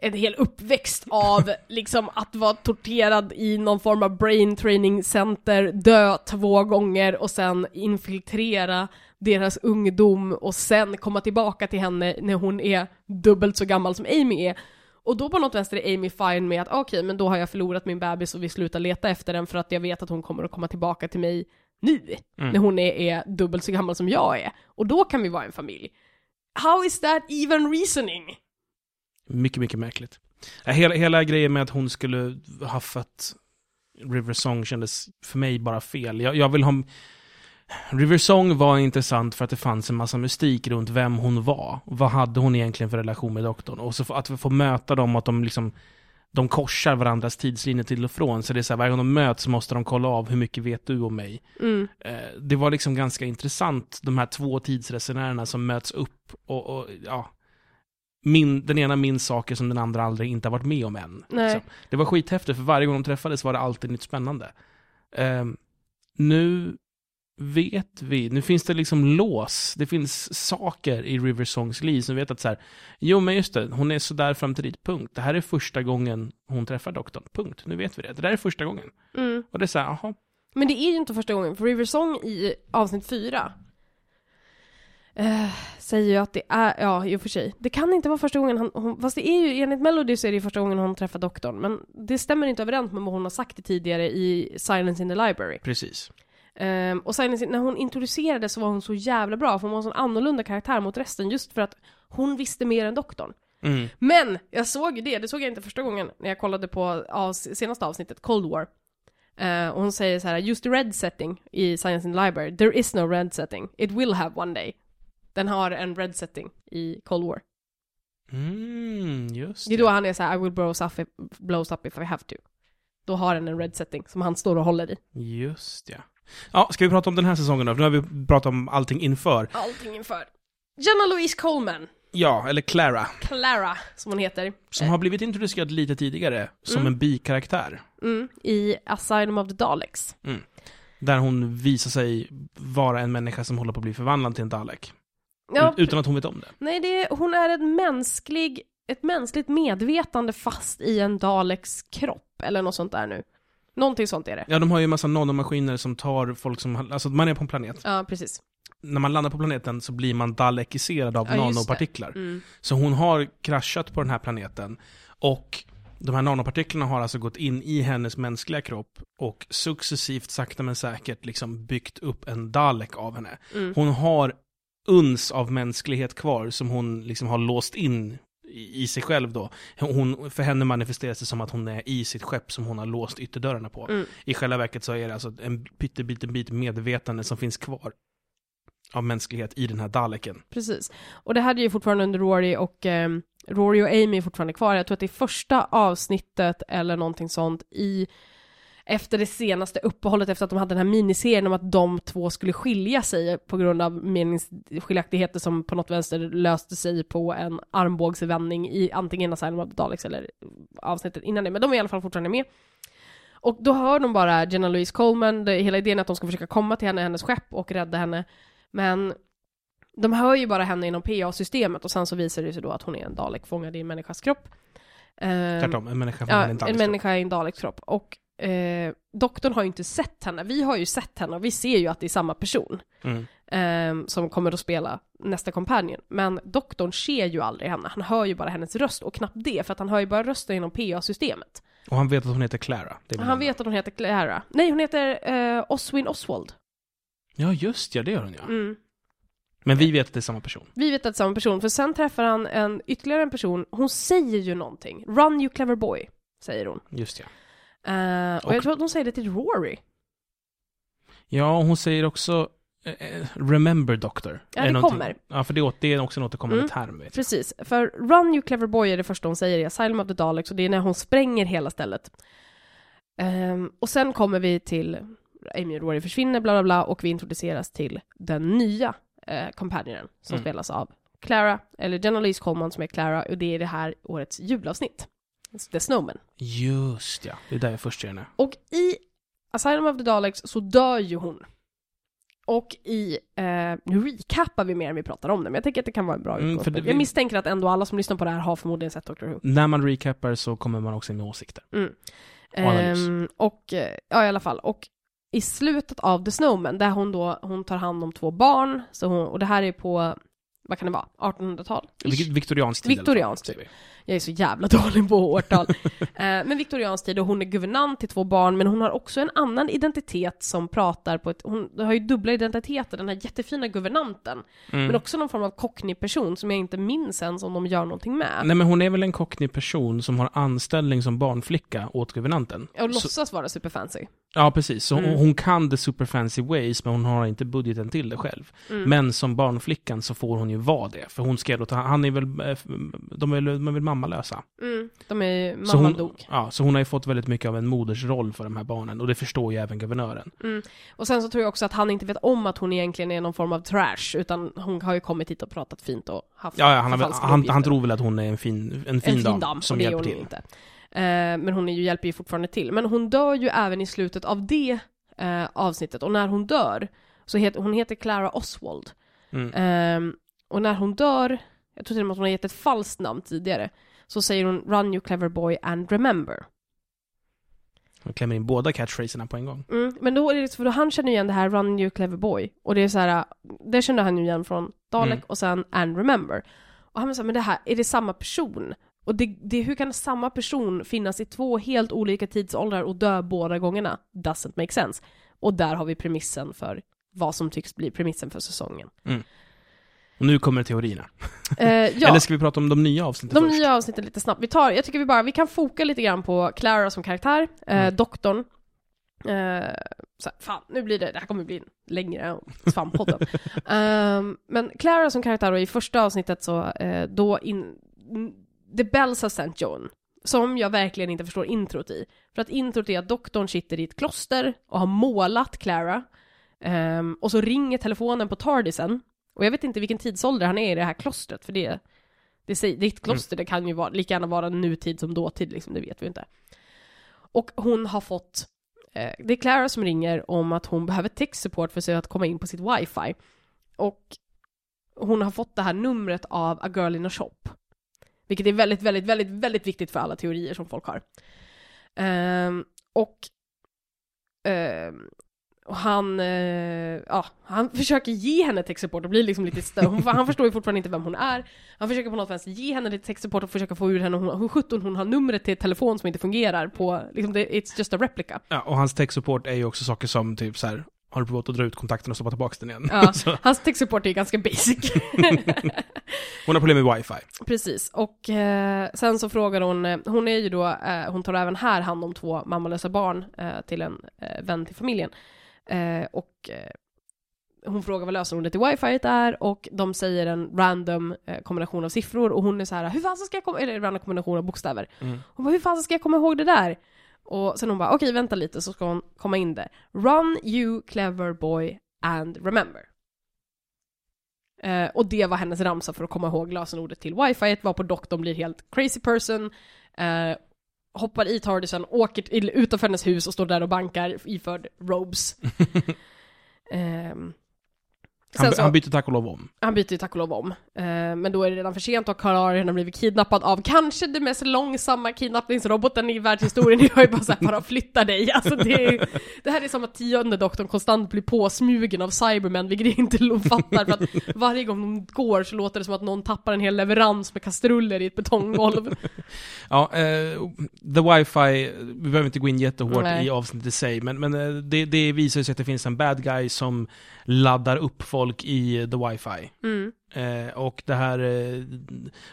en hel uppväxt av liksom att vara torterad i någon form av brain training center, dö två gånger och sen infiltrera deras ungdom och sen komma tillbaka till henne när hon är dubbelt så gammal som Amy är. Och då på något vänster är Amy fine med att okej, men då har jag förlorat min bebis och vi slutar leta efter den för att jag vet att hon kommer att komma tillbaka till mig nu, Mm. när hon är, är dubbelt så gammal som jag är. Och då kan vi vara en familj. How is that even reasoning? Mycket, mycket märkligt. Ja, Hela, hela grejen med att hon skulle ha fött River Song kändes för mig bara fel. Jag, jag vill ha... River Song var intressant för att det fanns en massa mystik runt vem hon var. Vad hade hon egentligen för relation med doktorn? Och så att få möta dem, att de liksom de korsar varandras tidslinjer till och från. Så det är så här, varje gång de möts så måste de kolla av hur mycket vet du om mig. Mm. Eh, det var liksom ganska intressant, de här två tidsresenärerna som möts upp och, och ja, min, den ena minns saker som den andra aldrig inte har varit med om än. Nej. liksom. Det var skithäftigt, för varje gång de träffades var det alltid nytt spännande. Ehm, nu vet vi, nu finns det liksom lås, det finns saker i River Songs liv som vet att så här, jo men just det, hon är sådär fram till dit, punkt. Det här är första gången hon träffar doktorn, punkt. Nu vet vi det. Det där är första gången. Mm. Och det är så här, jaha, Men det är ju inte första gången, för River Song i avsnitt fyra eh, säger ju att det är, ja i och för sig, det kan inte vara första gången han, hon, fast det är ju, enligt Melody så är det ju första gången hon träffar doktorn, men det stämmer inte överens med vad hon har sagt tidigare i Silence in the Library. precis. Ehm, och Silence in, när hon introducerades så var hon så jävla bra, för hon var en sån annorlunda karaktär mot resten, just för att hon visste mer än doktorn. Mm. Men jag såg ju det, det såg jag inte första gången när jag kollade på av, senaste avsnittet, Cold War. Eh, och hon säger så här, use the red setting i Science in the Library. There is no red setting. It will have one day. Den har en red setting i Cold War. Mm, just Det är då han är så här, I will blows up, if, blows up if I have to. Då har den en red setting som han står och håller i. Just ja. Ja, ska vi prata om den här säsongen då? För nu har vi pratat om allting inför. Allting inför. Jenna Louise Coleman, Ja, eller Clara, Clara som hon heter, som har blivit introducerad lite tidigare som Mm. en bikaraktär. mm, i Asylum of the Daleks. Där hon visar sig vara en människa som håller på att bli förvandlad till en Dalek. Ja, Ut- Utan att hon vet om det. Nej, det är, hon är en mänsklig, ett mänskligt medvetande fast i en Daleks kropp, eller något sånt där nu. Någonting sånt är det. Ja, de har ju en massa nanomaskiner som tar folk som... Alltså, man är på en planet. Ja, precis. När man landar på planeten så blir man dalekiserad av Ja, nanopartiklar. Mm. Så hon har kraschat på den här planeten. Och de här nanopartiklarna har alltså gått in i hennes mänskliga kropp och successivt, sakta men säkert, liksom byggt upp en Dalek av henne. Mm. Hon har uns av mänsklighet kvar som hon liksom har låst in i sig själv då. Hon, för henne manifesteras det som att hon är i sitt skepp som hon har låst ytterdörrarna på. Mm. I själva verket så är det alltså en pytteliten bit medvetande som finns kvar av mänsklighet i den här Daleken. Precis. Och det hade ju fortfarande under Rory och ehm, Rory och Amy är fortfarande kvar. Jag tror att det är första avsnittet eller någonting sånt i efter det senaste uppehållet efter att de hade den här miniserien om att de två skulle skilja sig på grund av meningsskiljaktigheter som på något vänster löste sig på en armbågsvändning i antingen Asylum of the Daleks eller avsnittet innan det, men de är i alla fall fortfarande med. Och då hör de bara Jenna Louise Coleman, det, hela idén är att de ska försöka komma till henne, hennes skepp och rädda henne. Men de hör ju bara henne inom PA-systemet och sen så visar det sig då att hon är en Dalek fångad i en människas kropp. Ehm, Tvärtom, en människa Ja, fångar en alls kropp. människa i en Daleks kropp. Och eh, doktorn har ju inte sett henne. Vi har ju sett henne och vi ser ju att det är samma person Mm. eh, som kommer att spela nästa companion. Men doktorn ser ju aldrig henne. Han hör ju bara hennes röst och knappt det för att han hör ju bara rösten genom PA-systemet. Och han vet att hon heter Clara. Han vet att hon heter Clara. Nej, hon heter eh, Oswin Oswald. Ja, just ja, det gör hon ja. Mm. Men vi vet att det är samma person. Vi vet att det är samma person, för sen träffar han en, ytterligare en person. Hon säger ju någonting. Run you clever boy, säger hon. Just ja. Eh, och, Och- jag tror att hon säger det till Rory. Ja, och hon säger också eh, eh, Remember Doctor. Ja, det kommer. Ja, för det, är också en återkommande Mm. term. Vet jag. Precis, för Run You Clever Boy är det första hon säger i Asylum of the Daleks och det är när hon spränger hela stället. Ehm, och sen kommer vi till Amy och Rory försvinner, bla bla bla, och vi introduceras till den nya eh, companionen som Mm. spelas av Clara, eller Jenna Louise Coleman som är Clara, och det är det här årets julavsnitt. The Snowman. Just ja, det är där jag först ser henne. Och i Asylum of the Daleks så dör ju hon. Och i, eh, nu recapar vi mer än vi pratar om det, men jag tänker att det kan vara en bra Mm, det- Jag misstänker att ändå alla som lyssnar på det här har förmodligen sett Doctor Who. När man recapar så kommer man också in med åsikter. Och analys. Ehm, och, eh, ja i alla fall, och i slutet av The Snowman, där hon då, hon tar hand om två barn, så hon, och det här är på, vad kan det vara, 1800-tal? Vilket Viktoriansk tid. Viktoriansk vi. Jag är så jävla dålig på årtal. eh, men viktoriansk tid och hon är guvernant till två barn, men hon har också en annan identitet som pratar på ett, hon har ju dubbla identiteter, den här jättefina guvernanten, Mm. men också någon form av cockney-person som jag inte minns ens om de gör någonting med. Nej men hon är väl en cockney person som har anställning som barnflicka åt guvernanten. Och låtsas vara superfancy. Ja, precis. Så Mm. hon, kan the super fancy ways, men hon har inte budgeten till det själv. Mm. Men som barnflickan så får hon ju vara det. För hon ska då ta, han är väl, eh, de är, de är väl mammalösa. Mm, de är, Så mamman hon, dog. Ja, så hon har ju fått väldigt mycket av en modersroll för de här barnen. Och det förstår ju även guvernören. Mm. Och sen så tror jag också att han inte vet om att hon egentligen är någon form av trash, utan hon har ju kommit hit och pratat fint och haft Ja, ja han, har han, han tror väl att hon är en fin, en fin, en fin dam, som och det är hjälper hon ju till. inte. Eh, men hon är ju, hjälper ju fortfarande till. Men hon dör ju även i slutet av det eh, avsnittet, och när hon dör, så heter hon heter Clara Oswald. Mm. Ehm, och när hon dör, jag tror till och med att hon har gett ett falskt namn tidigare, så säger hon 'Run you clever boy and remember' Hon klämmer in båda catchphraserna på en gång. Mm, men då är det för då han känner igen det här Run You Clever Boy och det är så här, det kände han ju igen från Dalek Mm. och sen And Remember. Och han var så här, men det här, är det samma person? Och det, det, hur kan samma person finnas i två helt olika tidsåldrar och dö båda gångerna? Doesn't make sense. Och där har vi premissen för vad som tycks bli premissen för säsongen. Och nu kommer teorierna. Eh, ja. Eller ska vi prata om de nya avsnitten De först? nya avsnitten lite snabbt. Vi tar, jag tycker vi bara, vi kan foka lite grann på Clara som karaktär, eh, Mm. doktorn. Eh, så här, fan, nu blir det, det här kommer bli längre än svamppodden. Ehm, men Clara som karaktär då, i första avsnittet så, eh, då in, The Bells have sent Joan. Som jag verkligen inte förstår introt i. För att introt är att doktorn sitter i ett kloster och har målat Clara. Ehm, och så ringer telefonen på Tardisen. Och jag vet inte vilken tidsålder han är i det här klostret, för det, det, säger, det är ett kloster, det kan ju vara, lika gärna vara nutid som dåtid, liksom, det vet vi inte. Och hon har fått, eh, det är Clara som ringer om att hon behöver tech support för sig att komma in på sitt wifi. Och hon har fått det här numret av A Girl in a Shop. Vilket är väldigt, väldigt, väldigt, väldigt viktigt för alla teorier som folk har. Eh, och eh, och han, eh, ja, han försöker ge henne tech-support och blir liksom lite stö- hon, Han förstår ju fortfarande inte vem hon är. Han försöker på något vänster ge henne lite tech-support och försöka få ur henne hon, hur sjutton hon har numret till ett telefon som inte fungerar på, liksom det, it's just a replica. Ja, och hans tech support är ju också saker som typ så här. Har du provat att dra ut kontakten och stoppa tillbaka den igen? Ja, hans tech-support är ganska basic. hon har problem med wifi. Precis, och eh, sen så frågar hon, eh, hon är ju då, eh, hon tar även här hand om två mammalösa barn eh, till en eh, vän till familjen. Eh, och eh, hon frågar vad lösenordet till wifi är och de säger en random eh, kombination av siffror och hon är så här, hur fan ska jag komma, eller random kombination av bokstäver. Mm. Hon bara, hur fan ska jag komma ihåg det där? Och sen hon bara, okej vänta lite så ska hon komma in det. Run you clever boy and remember. Eh, och det var hennes ramsa för att komma ihåg lösenordet till wifi, var på doktorn blir helt crazy person. Eh, hoppar i Tardisen, åker till, utanför hennes hus och står där och bankar iförd robes. Sen Han, så- han byter tack och lov om. han byter ju tack och lov om. Eh, men då är det redan för sent och Carl har blivit kidnappad av kanske den mest långsamma kidnappningsroboten i världshistorien. Jag är bara såhär, bara flytta dig. Alltså det, är, det här är som att tionde doktorn konstant blir påsmugen av Cybermen, vilket jag inte fattar. För att varje gång de går så låter det som att någon tappar en hel leverans med kastruller i ett betonggolv. Ja, eh, the wifi, vi behöver inte gå in jättehårt Nej. i avsnittet i sig, men, men eh, det, det visar sig att det finns en bad guy som laddar upp folk i the wifi. Mm. Eh, och det här, eh,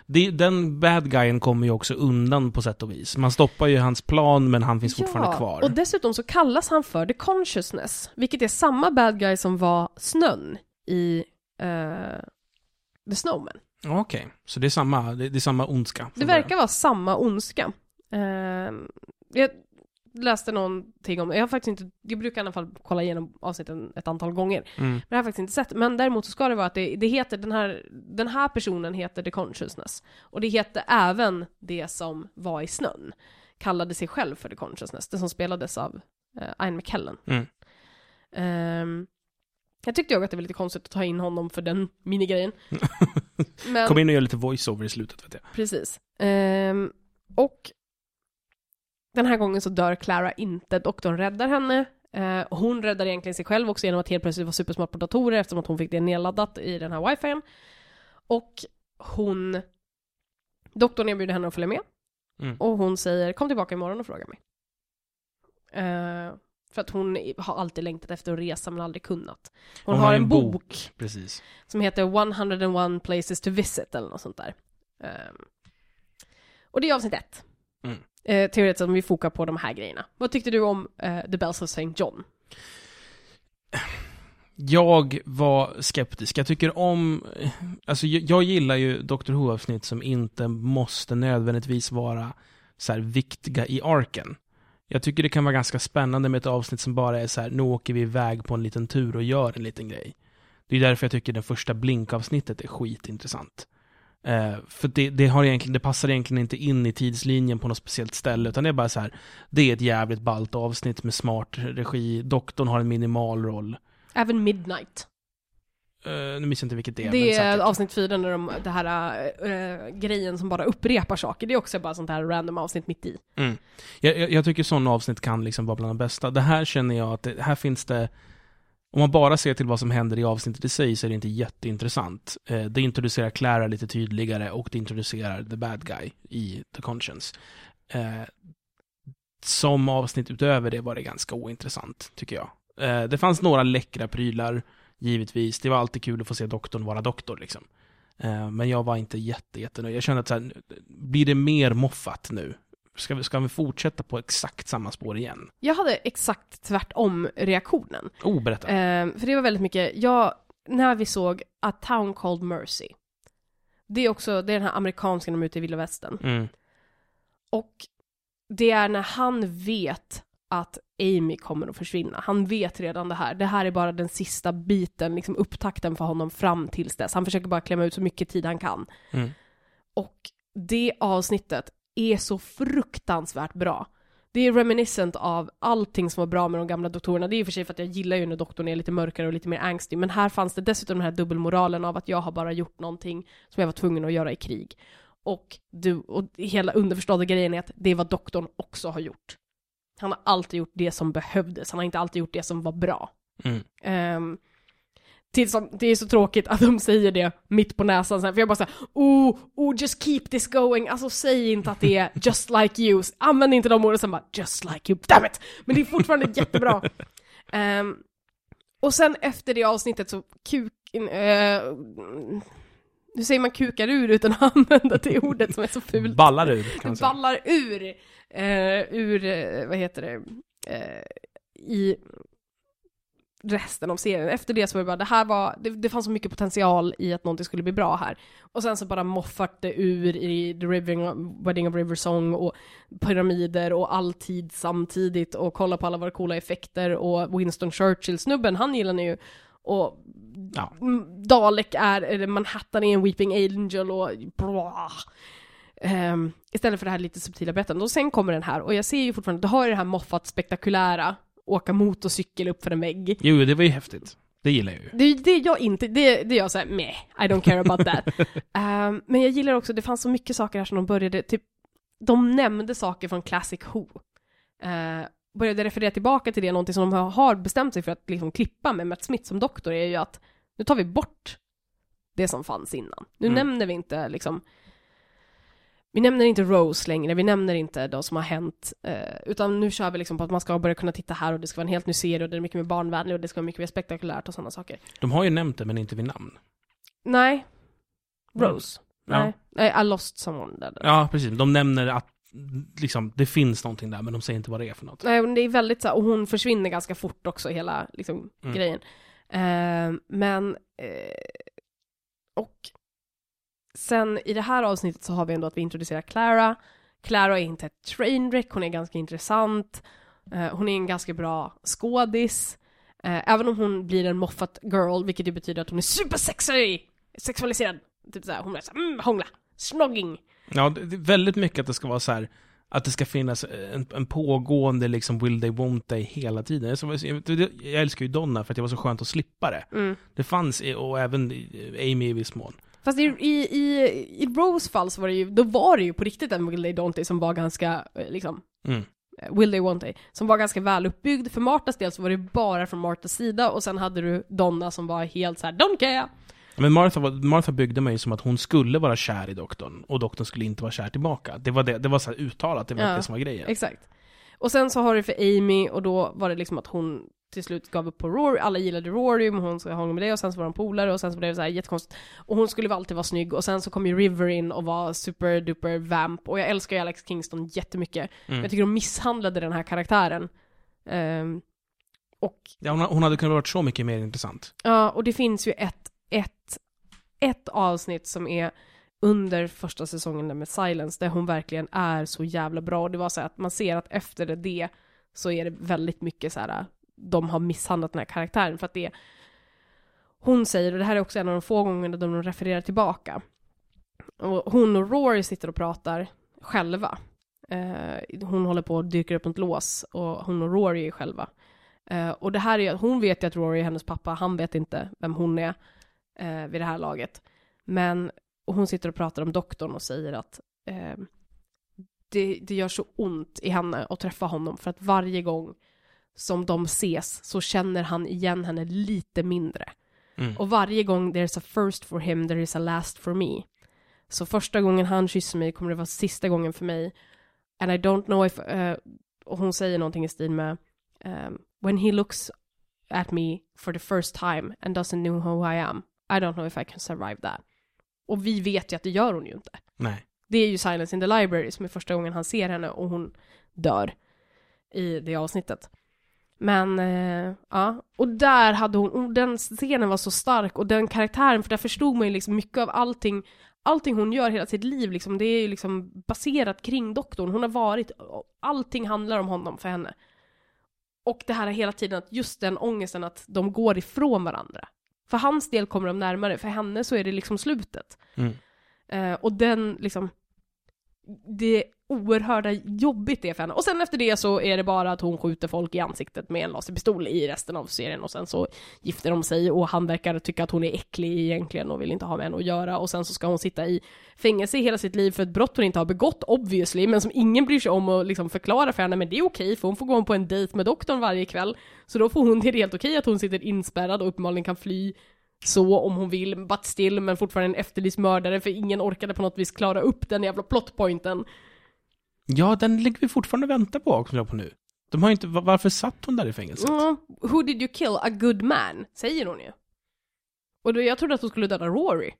det, den bad guyen kommer ju också undan på sätt och vis. Man stoppar ju hans plan, men han finns fortfarande kvar. och dessutom så kallas han för The Consciousness, vilket är samma bad guy som var snön i eh, The Snowman. Ja, Okej, så det är samma, det, det är samma ondska. Det verkar vara samma ondska. Ehm, jag läste någonting om, jag har faktiskt inte, jag brukar i alla fall kolla igenom avsnitten ett antal gånger. Mm. men jag har faktiskt inte sett. Men däremot så ska det vara att det, det heter, den här, den här personen heter The Consciousness. Och det heter även det som var i snön. Kallade sig själv för The Consciousness, det som spelades av uh, Ian McKellen. Mm. Ehm, jag tyckte jag att det var lite konstigt att ta in honom för den minigrejen. Men, Kom in och gör lite voice-over i slutet, vet jag. Precis. Ehm, och den här gången så dör Clara inte, doktorn räddar henne. Eh, hon räddar egentligen sig själv också genom att helt plötsligt vara supersmart på datorer eftersom att hon fick det nedladdat i den här wifien. Och hon... Doktorn erbjuder henne att följa med. Mm. Och hon säger kom tillbaka imorgon och fråga mig. Eh, för att hon har alltid längtat efter att resa men aldrig kunnat. Hon, har, en bok Precis. som heter 101 places to visit eller något sånt där. Ehm, och det är avsnitt ett. Mm. Eh, teoretiskt om vi fokar på de här grejerna. Vad tyckte du om eh, The Bells of St. John? Jag var skeptisk. Jag tycker om... Alltså, jag, gillar ju Doctor Who-avsnitt som inte måste nödvändigtvis vara så här viktiga i arken. Jag tycker det kan vara ganska spännande med ett avsnitt som bara är så här, nu åker vi iväg på en liten tur och gör en liten grej. Det är därför jag tycker det första Blink-avsnittet är skitintressant. Eh, för det, det, har egentligen, det passar egentligen inte in i tidslinjen på något speciellt ställe, utan det är bara så här, det är ett jävligt ballt avsnitt med smart regi, doktorn har en minimal roll. Även Midnight. Uh, nu minns jag inte vilket det är, Det är avsnitt fyra när de, det här eh, grejen som bara upprepar saker. Det är också bara sånt här random avsnitt mitt i. Mm. Jag, jag, jag tycker sådana avsnitt kan liksom vara bland de bästa. Det här känner jag att det, här finns det om man bara ser till vad som händer i avsnittet i sig så är det inte jätteintressant. Eh, det introducerar Clara lite tydligare och det introducerar the bad guy i The Conscience. Eh, som avsnitt utöver det var det ganska ointressant, tycker jag. Eh, det fanns några läckra prylar, givetvis. Det var alltid kul att få se doktorn vara doktor, liksom. Eh, men jag var inte jätte, jättenöjd. Jag kände att så här, blir det mer moffat nu? Ska vi, ska vi fortsätta på exakt samma spår igen? Jag hade exakt tvärtom reaktionen. Oh, berätta. Ehm, för det var väldigt mycket, jag, när vi såg A Town Called Mercy. Det är också, det är den här amerikanska de är ute i vilda västern. Mm. Och det är när han vet att Amy kommer att försvinna. Han vet redan det här. Det här är bara den sista biten, liksom upptakten för honom fram tills dess. Han försöker bara klämma ut så mycket tid han kan. Mm. Och det avsnittet är så fruktansvärt bra. Det är reminiscent av allting som var bra med de gamla doktorerna. Det är i och för sig för att jag gillar ju när doktorn är lite mörkare och lite mer angstig, men här fanns det dessutom den här dubbelmoralen av att jag har bara gjort någonting som jag var tvungen att göra i krig. Och, du, och hela underförstådda grejen är att det är vad doktorn också har gjort. Han har alltid gjort det som behövdes, han har inte alltid gjort det som var bra. Mm. Um, som, det är så tråkigt att de säger det mitt på näsan sen, för jag bara såhär oh, oh, just keep this going, alltså säg inte att det är just like you, använd inte de orden sen bara just like you, damn it! Men det är fortfarande jättebra. Ehm, och sen efter det avsnittet så kuk... Uh, hur säger man kukar ur utan att använda det ordet som är så fult? Ballar ur, kan man säga. ballar ur, eh, ur, eh, vad heter det, eh, i resten av serien. Efter det så var det bara, det här var, det, det fanns så mycket potential i att någonting skulle bli bra här. Och sen så bara moffat det ur i The Rivering, Wedding of River Song och pyramider och alltid samtidigt och kolla på alla våra coola effekter och Winston Churchill-snubben, han gillar ni ju. Och Ja. Dalek är, eller Manhattan är en Weeping Angel och bra. Ehm, istället för det här lite subtila berättandet. Och sen kommer den här, och jag ser ju fortfarande, du har ju det här Moffat spektakulära, åka motorcykel upp för en vägg. Jo, det var ju häftigt. Det gillar jag ju. Det, det jag inte, det, det är jag såhär, meh, I don't care about that. Ehm, men jag gillar också, det fanns så mycket saker här som de började, typ, de nämnde saker från Classic Who. Uh, började referera tillbaka till det, någonting som de har- har bestämt sig för att liksom klippa med Matt Smith som doktor, är ju att nu tar vi bort det som fanns innan. Nu Mm. nämner vi inte liksom vi nämner inte Rose längre, vi nämner inte det som har hänt, eh, utan nu kör vi liksom på att man ska börja kunna titta här och det ska vara en helt ny serie och det är mycket mer barnvänlig och det ska vara mycket mer spektakulärt och sådana saker. De har ju nämnt det, men inte vid namn. Nej. Rose. Ja. Nej. Nej, I lost someone där. Ja, precis. De nämner att liksom, det finns någonting där, men de säger inte vad det är för något. Nej, men det är väldigt så och hon försvinner ganska fort också, hela liksom, Mm. grejen. Eh, men, eh, och sen i det här avsnittet så har vi ändå att vi introducerar Clara. Clara är inte ett trainwreck, hon är ganska intressant. Eh, hon är en ganska bra skådis. Eh, även om hon blir en moffat girl, vilket ju betyder att hon är supersexy! Sexualiserad. Typ såhär, hon är såhär, mm, hångla, snogging. Ja, det är väldigt mycket att det ska vara så här att det ska finnas en, en pågående liksom will they won't they hela tiden. Jag, jag, älskar ju Donna för att det var så skönt att slippa det. Mm. Det fanns, och även Amy i viss mån. Fast i, i, i, i Rose fall så var det ju, då var det ju på riktigt en Will They Don't They som var ganska, eh, liksom, Mm. eh, Will They Want They, som var ganska väl uppbyggd. För Martas del så var det bara från Martas sida och sen hade du Donna som var helt så här: Don't care! Men Martha, Martha byggde mig som att hon skulle vara kär i doktorn, och doktorn skulle inte vara kär tillbaka. Det var, det, det var så uttalat, det var Ja. det som var grejen. Exakt. Och sen så har du för Amy och då var det liksom att hon till slut gav upp på Rory, alla gillade Rory, men hon hångla med det och sen så var de polare och sen så blev det så här jättekonstigt. Och hon skulle alltid vara snygg och sen så kom ju River in och var super duper vamp och jag älskar ju Alex Kingston jättemycket. Mm. Jag tycker de misshandlade den här karaktären. Ehm, och Ja, hon, hon hade kunnat varit så mycket mer intressant. Ja, och det finns ju ett, ett, ett avsnitt som är under första säsongen där med Silence, där hon verkligen är så jävla bra. Och det var så att man ser att efter det så är det väldigt mycket så här, de har misshandlat den här karaktären för att det hon säger, och det här är också en av de få gångerna de refererar tillbaka. Och hon och Rory sitter och pratar själva. Eh, hon håller på och dyker upp ett lås och hon och Rory är själva. Eh, och det här är, hon vet ju att Rory är hennes pappa, han vet inte vem hon är eh, vid det här laget. Men och hon sitter och pratar om doktorn och säger att eh, det, det gör så ont i henne att träffa honom för att varje gång som de ses så känner han igen henne lite mindre. Mm. Och varje gång there's a first for him, there is a last for me. Så första gången han kysser mig kommer det vara sista gången för mig. And I don't know if, eh, och hon säger någonting i stil med um, When he looks at me for the first time and doesn't know who I am, I don't know if I can survive that. Och vi vet ju att det gör hon ju inte. Nej. Det är ju Silence in the Library som är första gången han ser henne och hon dör i det avsnittet. Men, eh, ja. Och där hade hon, och den scenen var så stark och den karaktären, för där förstod man ju liksom mycket av allting, allting hon gör hela sitt liv liksom, det är ju liksom baserat kring doktorn. Hon har varit, allting handlar om honom för henne. Och det här är hela tiden att just den ångesten att de går ifrån varandra. För hans del kommer de närmare, för henne så är det liksom slutet. Mm. Eh, och den liksom, det oerhörda jobbigt det är för henne. Och sen efter det så är det bara att hon skjuter folk i ansiktet med en laserpistol i resten av serien och sen så gifter de sig och han verkar tycka att hon är äcklig egentligen och vill inte ha med henne att göra. Och sen så ska hon sitta i fängelse i hela sitt liv för ett brott hon inte har begått obviously men som ingen bryr sig om och liksom förklara för henne. Men det är okej för hon får gå på en dejt med doktorn varje kväll. Så då får hon det helt okej att hon sitter inspärrad och uppenbarligen kan fly så om hon vill, but still, men fortfarande en efterlyst mördare för ingen orkade på något vis klara upp den jävla plotpointen. Ja, den ligger vi fortfarande och väntar på också, jag på nu. De har inte, va- varför satt hon där i fängelset? Mm, who did you kill? A good man, säger hon ju. Och då, jag trodde att hon skulle döda Rory.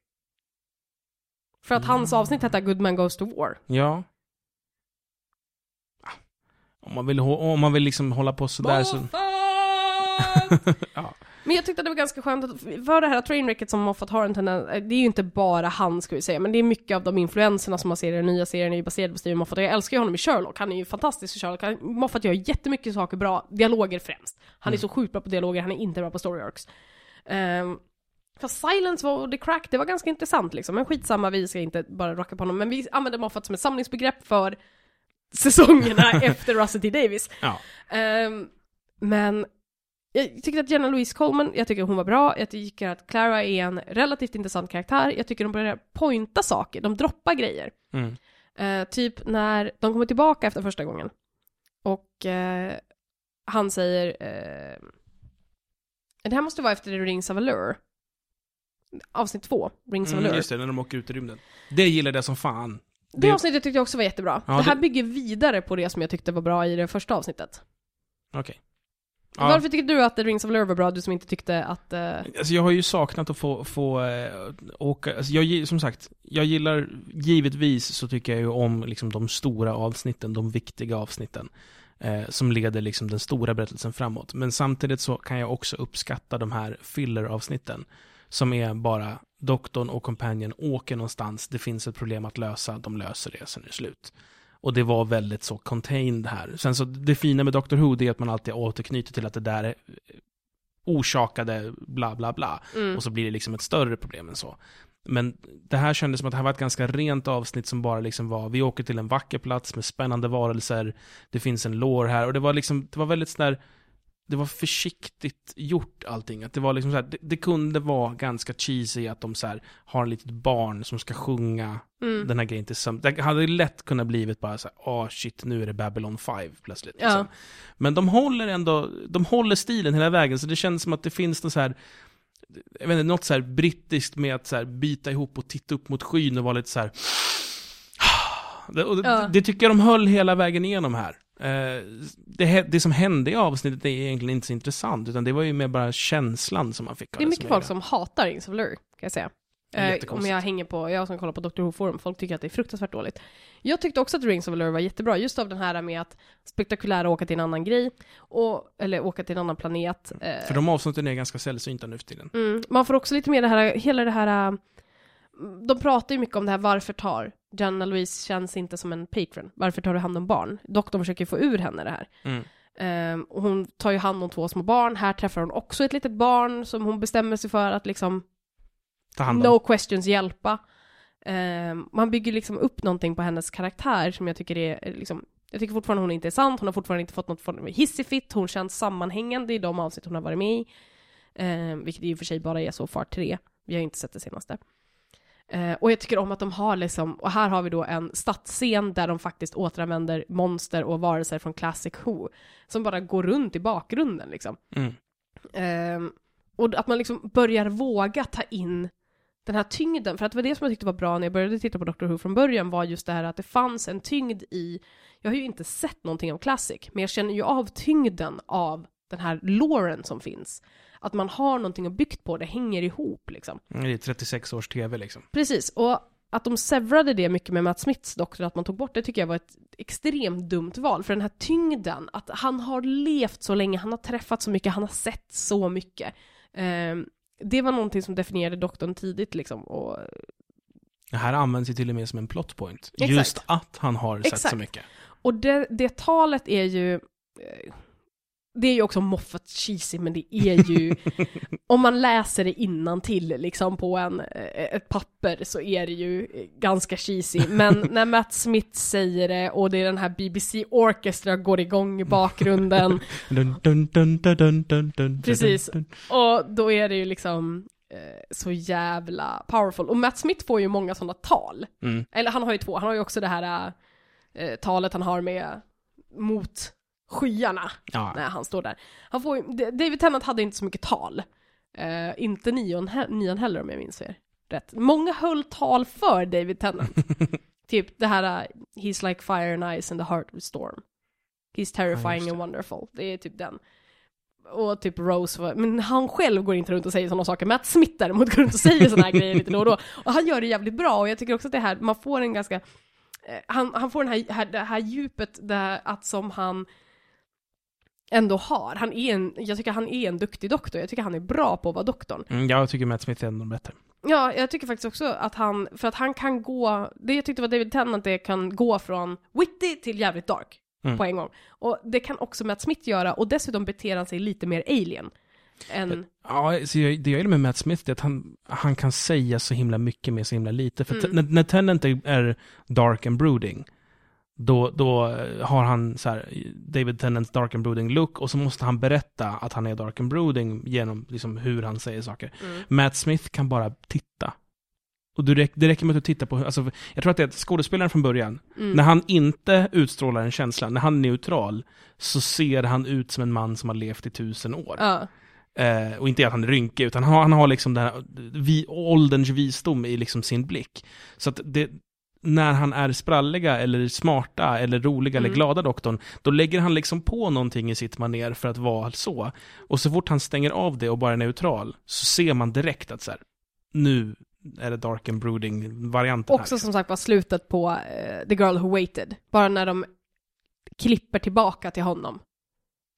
För att hans avsnitt hette A good man goes to war. Ja. Ah. Om man vill, om man vill liksom hålla på sådär så... ja. Men jag tyckte att det var ganska skönt att, för det här trainwrecket som Moffat har en tendens, det är ju inte bara han ska vi säga, men det är mycket av de influenserna som man ser i den nya serien är ju baserade på Steven Moffat och jag älskar ju honom i Sherlock, han är ju fantastisk i Sherlock, han, Moffat gör jättemycket saker bra, dialoger främst. Han är Mm. så sjukt bra på dialoger, han är inte bra på story arcs. Ehm, Fast Silence och The Crack, det var ganska intressant liksom. Men skitsamma, vi ska inte bara rocka på honom. Men vi använder Moffat som ett samlingsbegrepp för säsongerna efter Russell T Davis. Ja. Ehm, men jag tyckte att Jenna Louise Coleman, jag tycker hon var bra. Jag tycker att Clara är en relativt intressant karaktär. Jag tycker de börjar pointa saker, de droppar grejer. Mm. Eh, typ när de kommer tillbaka efter första gången. Och eh, han säger... Eh, det här måste vara efter Rings of Allure. Avsnitt två, Rings of Mm, Allure. just det, när de åker ut i rymden. Det gillade jag som fan. Det, Det- avsnittet tyckte jag också var jättebra. Ja, det här det- bygger vidare på det som jag tyckte var bra i det första avsnittet. Okej. Ja. Varför tycker du att The Rings of Allure var bra, du som inte tyckte att... eh, Alltså jag har ju saknat att få, få äh, åka, alltså jag, som sagt, jag gillar, givetvis så tycker jag ju om liksom de stora avsnitten, de viktiga avsnitten. Eh, som leder liksom den stora berättelsen framåt. Men samtidigt så kan jag också uppskatta de här filler-avsnitten. Som är bara doktorn och companion åker någonstans, det finns ett problem att lösa, de löser det, sen är det slut. Och det var väldigt så contained här. Sen så, det fina med Doctor Who det är att man alltid återknyter till att det där är orsakade bla bla bla. mm. Och så blir det liksom ett större problem än så. Men det här kändes som att det här var ett ganska rent avsnitt som bara liksom var, vi åker till en vacker plats med spännande varelser, det finns en lår här, och det var liksom, det var väldigt sådär, det var försiktigt gjort allting. Att det var liksom så här, det, det kunde vara ganska cheesy att de så här har ett litet barn som ska sjunga Mm. den här grejen till sömn. Det hade lätt kunnat blivit bara så här, åh shit, nu är det Babylon 5 plötsligt. Ja. Liksom. Men de håller ändå, de håller stilen hela vägen, så det känns som att det finns något så här, jag vet inte, något så här brittiskt med att så här byta ihop och titta upp mot skyn och vara lite så här. Det, det, Ja. det tycker jag de höll hela vägen igenom här. Eh, det, det som hände i avsnittet är egentligen inte så intressant, utan det var ju mer bara känslan som man fick av Det är mycket folk som hatar Rings of Allure, kan jag säga. Eh, om jag hänger på, jag som kollar på Dr. Who-forum, folk tycker att det är fruktansvärt dåligt. Jag tyckte också att Rings of Allure var jättebra, just av den här med att spektakulära åka till en annan grej, och, eller åka till en annan planet. eh, För de avsnitten är ganska sällsynta nu för tiden. Mm, man får också lite mer det här, hela det här, äh, de pratar ju mycket om det här, varför tar Janna Louise känns inte som en patron? Varför tar du hand om barn? Doktorn försöker få ur henne det här. Mm. Ehm, och hon tar ju hand om två små barn, här träffar hon också ett litet barn som hon bestämmer sig för att liksom, Ta hand om. no questions hjälpa. Ehm, man bygger liksom upp någonting på hennes karaktär som jag tycker är eh, liksom, jag tycker fortfarande hon är intressant, hon har fortfarande inte fått något form av hissifit, hon känns sammanhängande i de avsnitt hon har varit med i. Ehm, vilket i och för sig bara är så far tre, vi har ju inte sett det senaste. Eh, och jag tycker om att de har liksom, och här har vi då en stadsscen där de faktiskt återanvänder monster och varelser från Classic Who, som bara går runt i bakgrunden liksom. Mm. Ehm, och att man liksom börjar våga ta in den här tyngden, för att det var det som jag tyckte var bra när jag började titta på Doctor Who från början, var just det här att det fanns en tyngd i, jag har ju inte sett någonting av Classic, men jag känner ju av tyngden av den här låren som finns. Att man har någonting att byggt på, det hänger ihop liksom. Det är 36 års tv liksom. Precis, och att de severade det mycket med Matt Smiths doktor, att man tog bort det tycker jag var ett extremt dumt val. För den här tyngden, att han har levt så länge, han har träffat så mycket, han har sett så mycket. Ehm, det var någonting som definierade doktorn tidigt liksom. Och, Det här används ju till och med som en plot point. Exakt. Just att han har sett Exakt. så mycket. och det, det talet är ju... Det är ju också moffat cheesy, men det är ju... om man läser det innan till liksom på en, eh, ett papper så är det ju eh, ganska cheesy. Men när Matt Smith säger det och det är den här BBC Orchestra går igång i bakgrunden Precis. och då är det ju liksom eh, så jävla powerful. Och Matt Smith får ju många sådana tal. Mm. Eller han har ju två, han har ju också det här eh, talet han har med mot skyarna Ja. när han står där. Han får David Tennant hade inte så mycket tal. Eh, inte nion, he- nion heller om jag minns er rätt. Många höll tal för David Tennant. typ det här uh, He's like fire and ice in the heart of storm. He's Ja, terrifying det. and wonderful. Det är typ den. Och typ Rose, var, men han själv går inte runt och säger sådana saker. Matt Smith däremot går runt och säger sådana här grejer lite då och då. Och han gör det jävligt bra och jag tycker också att det här, man får en ganska, eh, han, han får den här, här, det här djupet, där, att som han ändå har. Han är en, jag tycker han är en duktig doktor, jag tycker han är bra på att vara doktorn. Mm, jag tycker Matt Smith är ändå bättre. Ja, jag tycker faktiskt också att han, för att han kan gå, det jag tyckte var David Tennant, det kan gå från witty till jävligt dark Mm. på en gång. Och det kan också Matt Smith göra, och dessutom beter han sig lite mer alien. än... Ja, så jag, det jag gillar med Matt Smith är att han, han kan säga så himla mycket med så himla lite. För Mm. när, när Tennant är, är dark and brooding, då, då eh, har han så här, David Tennants dark and brooding look och så måste han berätta att han är dark and brooding genom liksom hur han säger saker. Mm. Matt Smith kan bara titta. Och det räcker, det räcker med att du tittar på, alltså, jag tror att det är att skådespelaren från början, Mm. när han inte utstrålar en känsla, när han är neutral, så ser han ut som en man som har levt i tusen år. Ja. Eh, och inte att han är rynkig, utan han har, han har liksom den här vi, ålderns visdom i liksom sin blick. Så att det, när han är spralliga, eller smarta, eller roliga, Mm. eller glada doktorn, då lägger han liksom på någonting i sitt maner för att vara så. Och så fort han stänger av det och bara är neutral, så ser man direkt att så här, nu är det dark and brooding-varianten Också som sagt var slutet på eh, The Girl Who Waited. Bara när de klipper tillbaka till honom.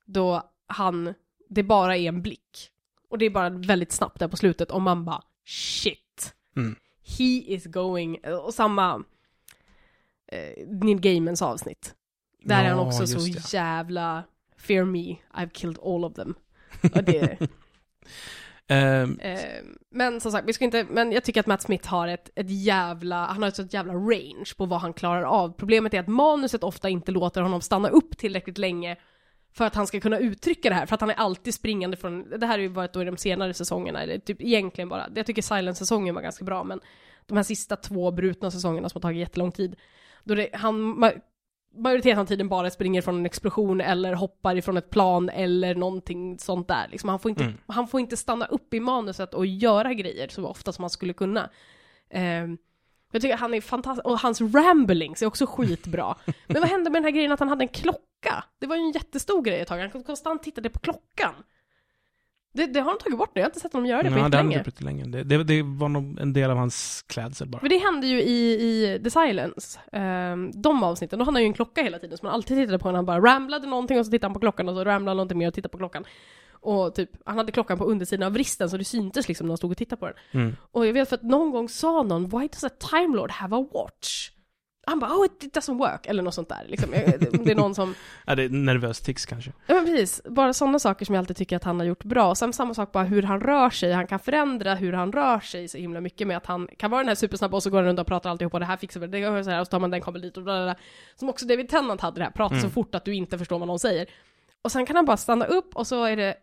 Då han, det bara är en blick. Och det är bara väldigt snabbt där på slutet och man bara shit. Mm. He is going, och samma eh, Neil Gaimans avsnitt. Där är han Ja, också så just jävla fear me, I've killed all of them. Och det, Eh, men som sagt, vi ska inte, men jag tycker att Matt Smith har ett, ett jävla, han har ett sånt jävla range på vad han klarar av. Problemet är att manuset ofta inte låter honom stanna upp tillräckligt länge för att han ska kunna uttrycka det här, för att han är alltid springande från, det här har ju varit då i de senare säsongerna, eller typ egentligen bara, jag tycker Silence-säsongen var ganska bra, men de här sista två brutna säsongerna som har tagit jättelång tid, då det, han, ma- majoriteten av tiden bara springer från en explosion eller hoppar ifrån ett plan eller någonting sånt där. Liksom, han, får inte, Mm. han får inte stanna upp i manuset och göra grejer så ofta som han skulle kunna. Ehm, jag tycker han är fantastisk, och hans ramblings är också skitbra. Men vad hände med den här grejen att han hade en klocka? Det var ju en jättestor grej ett tag, han konstant tittade på klockan. Det, det har de tagit bort nu, jag har inte sett honom göra det på ja, det han inte länge. Det, det, det var nog en del av hans klädsel bara. Men det hände ju i, i The Silence, um, de avsnitten, då hade han ju en klocka hela tiden som man alltid tittade på när han bara ramblade någonting och så tittade han på klockan och så ramblade han någonting mer och tittade på klockan. Och typ, han hade klockan på undersidan av vristen så det syntes liksom när han stod och tittade på den. Mm. Och jag vet för att någon gång sa någon, why does a Time Lord have a watch? Han bara, oh it doesn't work, eller något sånt där. Liksom. Det är någon som Ja, det är nervös tics kanske. Ja men precis, bara sådana saker som jag alltid tycker att han har gjort bra. Och sen samma sak bara hur han rör sig, han kan förändra hur han rör sig så himla mycket med att han kan vara den här supersnabba och så går han runt och pratar alltihop och det här fixar vi, det gör så här och så tar man den kommer dit och bla, bla, bla. Som också David Tennant hade det här, prata så Mm. fort att du inte förstår vad någon säger. Och sen kan han bara stanna upp och så är det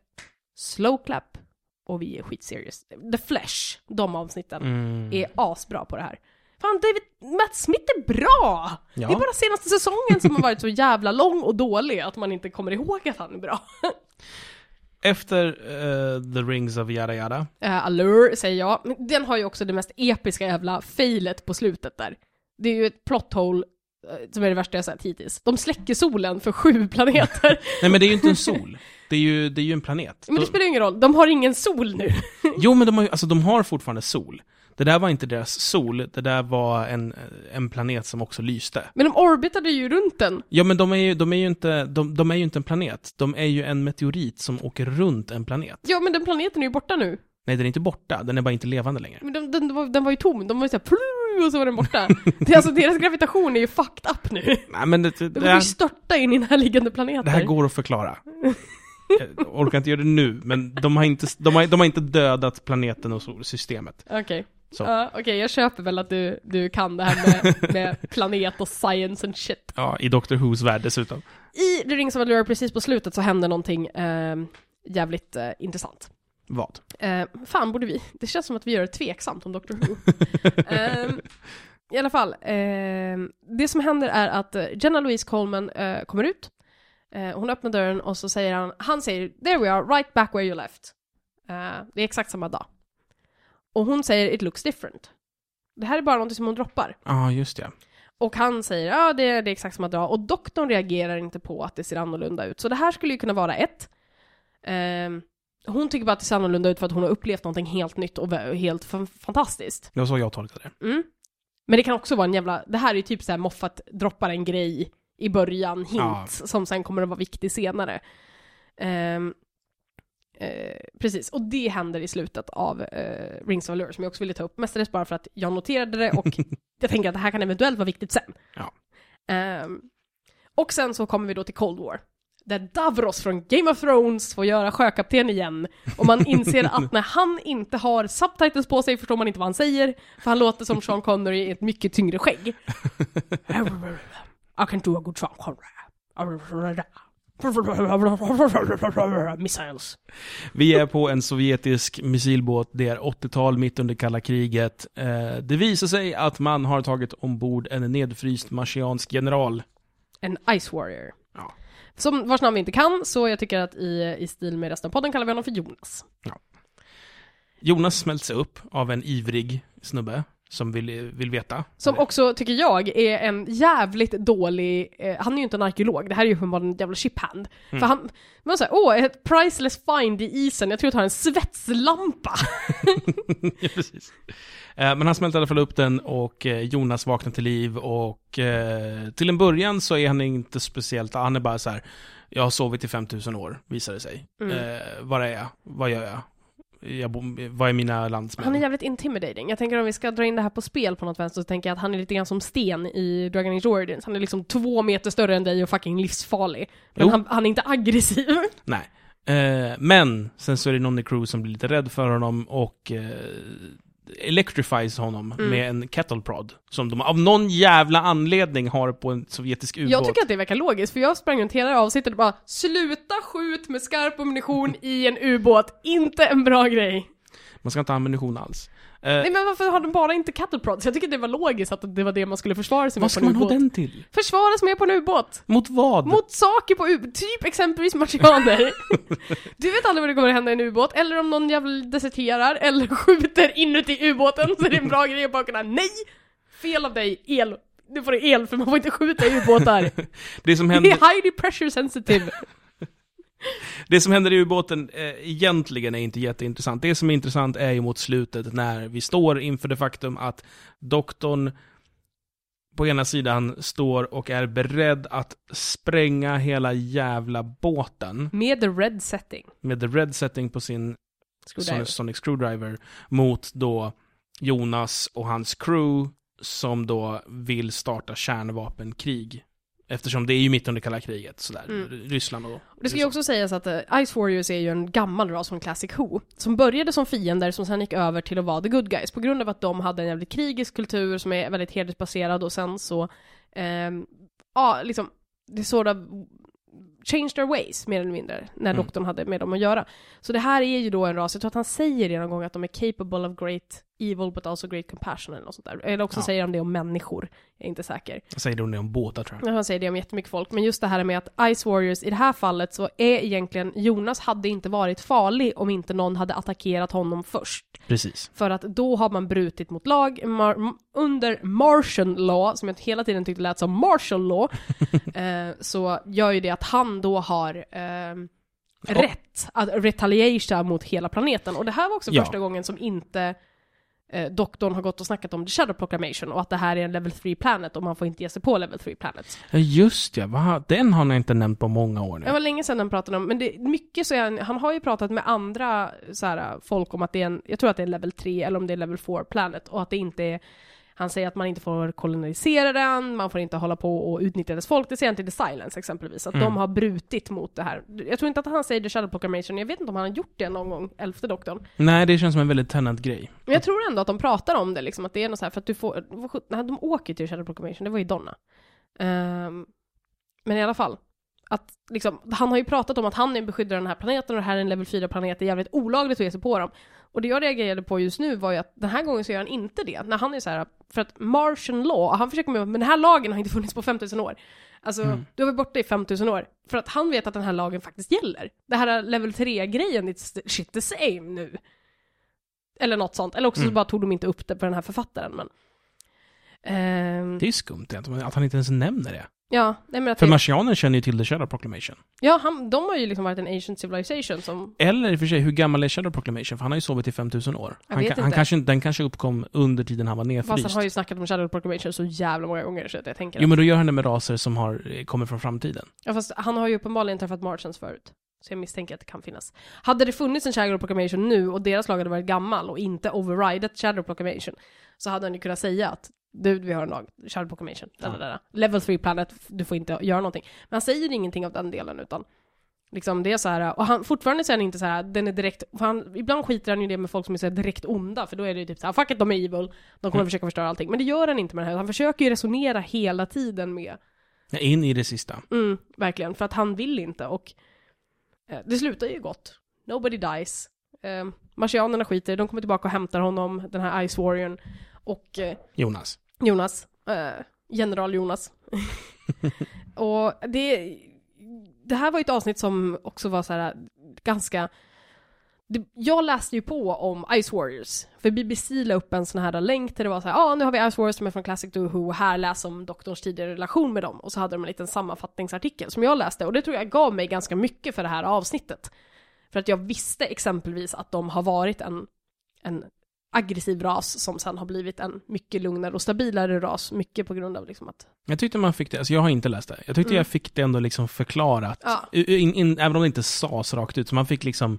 slow clap och vi är skitserious. The Flesh, de avsnitten, Mm. är asbra på det här. Fan, David, Matt Smith är bra! Ja. Det är bara senaste säsongen som har varit så jävla lång och dålig att man inte kommer ihåg att han är bra. Efter eh, The Rings of Yada Yada. Uh, Allure, säger jag. Men den har ju också det mest episka jävla failet på slutet där. Det är ju ett plot hole eh, som är det värsta jag sett hittills. De släcker solen för sju planeter. Nej men det är ju inte en sol. Det är ju, det är ju en planet. Men det De- spelar ju ingen roll, de har ingen sol nu. Jo men de har, ju- alltså, de har fortfarande sol. Det där var inte deras sol, det där var en, en planet som också lyste. Men de orbitade ju runt den. Ja men de är ju, de är ju, inte, de, de är ju inte en planet. De är ju en meteorit som åker runt en planet. Ja, men den planeten är ju borta nu. Nej, den är inte borta, den är bara inte levande längre. Men den, den, var, den var ju tom, de var ju såhär och så var den borta. det, alltså, deras gravitation är ju fucked up nu. Nej men det, det, De kommer ju här, störta in i närliggande planeter. det här går att förklara. Jag orkar inte göra det nu, men de har inte, de har, de har inte dödat planeten och solsystemet. Okej. Så. Ja, Okej, jag köper väl att du, du kan det här med, med planet och science and shit. Ja, i Doctor Who's värld dessutom. I The Rings of Allure, precis på slutet, så händer någonting eh, jävligt eh, intressant. Vad? Eh, fan borde vi? Det känns som att vi gör det tveksamt om Doctor Who. Ehm, I alla fall, ehm, det som händer är att eh, Jenna Louise Coleman eh, kommer ut. Eh, hon öppnar dörren och så säger han, han säger “There we are, right back where you left”. Eh, det är exakt samma dag. Och hon säger “It looks different”. Det här är bara något som hon droppar. Ja, just det. Och han säger ja det, är- det är exakt samma dag och doktorn reagerar inte på att det ser annorlunda ut. Så det här skulle ju kunna vara ett. Ehm, hon tycker bara att det ser annorlunda ut för att hon har upplevt någonting helt nytt och helt fan- fantastiskt. Det var så jag tolkade det. Mm. Men det kan också vara en jävla, det här är ju typ såhär Moffat droppar en grej i början, hint, Ja. som sen kommer att vara viktig senare. Ehm, eh, precis, och det händer i slutet av eh, Rings of Allure som jag också ville ta upp, mestadels bara för att jag noterade det och jag tänker att det här kan eventuellt vara viktigt sen. Ja. Ehm, och sen så kommer vi då till Cold War. där Davros från Game of Thrones får göra sjökapten igen. Och man inser att när han inte har subtitles på sig förstår man inte vad han säger, för han låter som Sean Connery i ett mycket tyngre skägg. I can do a good Sean Connery. Missiles. Vi är på en sovjetisk missilbåt, det är 80-tal, mitt under kalla kriget. Eh, det visar sig att man har tagit ombord en nedfryst marsiansk general. En Ice Warrior. Ja. Som vars namn vi inte kan, så jag tycker att i, i stil med resten av podden kallar vi honom för Jonas. Jonas smälts upp av en ivrig snubbe som vill, vill veta. Som också, tycker jag, är en jävligt dålig, eh, han är ju inte en arkeolog, det här är ju uppenbarligen en jävla shiphand. Mm. För han, man säger åh, ett priceless find i isen, jag tror att han har en svetslampa. ja, precis. Eh, Men han smälter i alla fall upp den och eh, Jonas vaknar till liv och eh, till en början så är han inte speciellt, han är bara så här. Jag har sovit i 5000 år, visar det sig. Mm. Eh, var är jag? Vad gör jag? Jag vad är mina landsmän? Han är jävligt intimidating. Jag tänker om vi ska dra in det här på spel på något vänster så tänker jag att han är lite grann som Sten i Dragon Age Origins. Han är liksom två meter större än dig och fucking livsfarlig. Men han, han är inte aggressiv. Nej. Eh, men sen så är det någon i crew som blir lite rädd för honom och eh, electrifies honom Mm. med en kettle prod. Som de av någon jävla anledning har på en sovjetisk ubåt. Jag tycker att det verkar logiskt, för jag sprang runt hela avsnittet och bara Sluta skjut med skarp ammunition i en ubåt, inte en bra grej. Man ska inte ha ammunition alls. Eh, Nej men varför har de bara inte cattle prods? Jag tycker det var logiskt att det var det man skulle försvara sig med vad på ska en man ha ubåt. den till? Försvara sig med på en ubåt! Mot vad? Mot saker på ubåt, typ exempelvis marsianer. du vet aldrig vad det kommer att hända i en ubåt, eller om någon jävel deserterar, eller skjuter inuti ubåten, så det är en bra grej att bara kunna Nej! Fel av dig, el. Nu får du el, för man får inte skjuta i ubåtar. det, som Det händer, är highly pressure sensitive. det som händer i ubåten eh, egentligen är inte jätteintressant. Det som är intressant är ju mot slutet när vi står inför det faktum att doktorn på ena sidan står och är beredd att spränga hela jävla båten Med the red setting. med the red setting på sin Screwdriver. Sonic, Sonic Screwdriver mot då Jonas och hans crew som då vill starta kärnvapenkrig. Eftersom det är ju mitt under kalla kriget, sådär. Mm. Ryssland och... Det ska ju också sägas att uh, Ice Warriors är ju en gammal ras från Classic Who, som började som fiender som sen gick över till att vara the good guys, på grund av att de hade en jävligt krigisk kultur som är väldigt hedersbaserad och sen så, ehm, ja liksom, det sort of changed their ways, mer eller mindre, när Mm. doktorn hade med dem att göra. Så det här är ju då en ras, jag tror att han säger det någon gång, att de är capable of great evil but also great compassion eller något sånt där. Eller också Ja. säger han det om människor, jag är inte säker. Jag säger det om båtar tror jag. Ja, han säger det om jättemycket folk, men just det här med att Ice Warriors, i det här fallet så är egentligen, Jonas hade inte varit farlig om inte någon hade attackerat honom först. Precis. För att då har man brutit mot lag, mar- under Martian law, som jag hela tiden tyckte lät som martial law, eh, så gör ju det att han då har Ja. rätt att retaliata mot hela planeten. Och det här var också Ja. första gången som inte eh, doktorn har gått och snackat om The Shadow Proclamation och att det här är en level 3 planet och man får inte ge sig på level 3 planets. Ja, just ja. Va? Den har ni inte nämnt på många år nu. Det var länge sedan han pratade om, men det, mycket så är han, han har ju pratat med andra så här, folk om att det är en, jag tror att det är en level 3 eller om det är level 4 planet och att det inte är han säger att man inte får kolonisera den, man får inte hålla på och utnyttja dess folk. Det säger han till The Silence exempelvis, att Mm. de har brutit mot det här. Jag tror inte att han säger The Shadow Proclamation, jag vet inte om han har gjort det någon gång, elfte doktorn. Nej, det känns som en väldigt tennant grej. Men jag tror ändå att de pratar om det, liksom, att det är något så här, för att du får, nej, de åker till Shadow Proclamation, det var ju Donna. Ehm, men i alla fall, att liksom, han har ju pratat om att han är beskyddare av den här planeten och det här är en level 4-planet, det är jävligt olagligt att ge sig på dem. Och det jag reagerade på just nu var ju att den här gången så gör han inte det. När han är så här, för att Martian law, han försöker med men den här lagen har inte funnits på 5000 år. Alltså, Mm. du har varit borta i 5000 år. För att han vet att den här lagen faktiskt gäller. Det här level 3-grejen, it's shit the same nu. Eller något sånt. Eller också så Mm. bara tog de inte upp det för den här författaren, men... Ehm, Det är skumt egentligen, att han inte ens nämner det. Ja, nej men att För det, marsianen känner ju till The Shadow Proclamation. ja han, de har ju liksom varit en ancient civilization som... Eller i och för sig, hur gammal är Shadow Proclamation? För han har ju sovit i 5000 år. Jag Han, vet kan- han inte. kanske, den kanske uppkom under tiden han var Fast nedfryst. han har ju snackat om Shadow Proclamation så jävla många gånger så att jag tänker Jo men då gör han det med raser som har, eh, kommer från framtiden. Ja fast han har ju uppenbarligen träffat Martians förut. Så jag misstänker att det kan finnas. Hade det funnits en Shadow Proclamation nu och deras lag hade varit gammal och inte overridet Shadow Proclamation så hade han ju kunnat säga att du, vi har en lag, child proclamation, Ja. level 3 planet, du får inte göra någonting. Men han säger ingenting av den delen utan Liksom det är så här, och han, fortfarande säger han inte så här, den är direkt, för han, ibland skiter han ju det med folk som är så direkt onda, för då är det ju typ så här, fuck it, de är evil, de kommer Mm. försöka förstöra allting. Men det gör han inte med det här, han försöker ju resonera hela tiden med In i det sista. Mm, verkligen, för att han vill inte och eh, det slutar ju gott. Nobody dies. Eh, Marsianerna skiter, de kommer tillbaka och hämtar honom, den här Ice Warriorn och eh, Jonas. Jonas, eh, general Jonas. och det, det här var ju ett avsnitt som också var så här ganska jag läste ju på om Ice Warriors, för BBC la upp en sån här länk där det var så här, ja ah, nu har vi Ice Warriors som är från Classic to Who, här läs om doktorns tidigare relation med dem, och så hade de en liten sammanfattningsartikel som jag läste, och det tror jag gav mig ganska mycket för det här avsnittet. För att jag visste exempelvis att de har varit en, en aggressiv ras som sen har blivit en mycket lugnare och stabilare ras, mycket på grund av liksom att... Jag tyckte man fick det, alltså jag har inte läst det. Jag tyckte Mm. jag fick det ändå liksom förklarat. Ja. In, in, även om det inte sades rakt ut, så man fick liksom,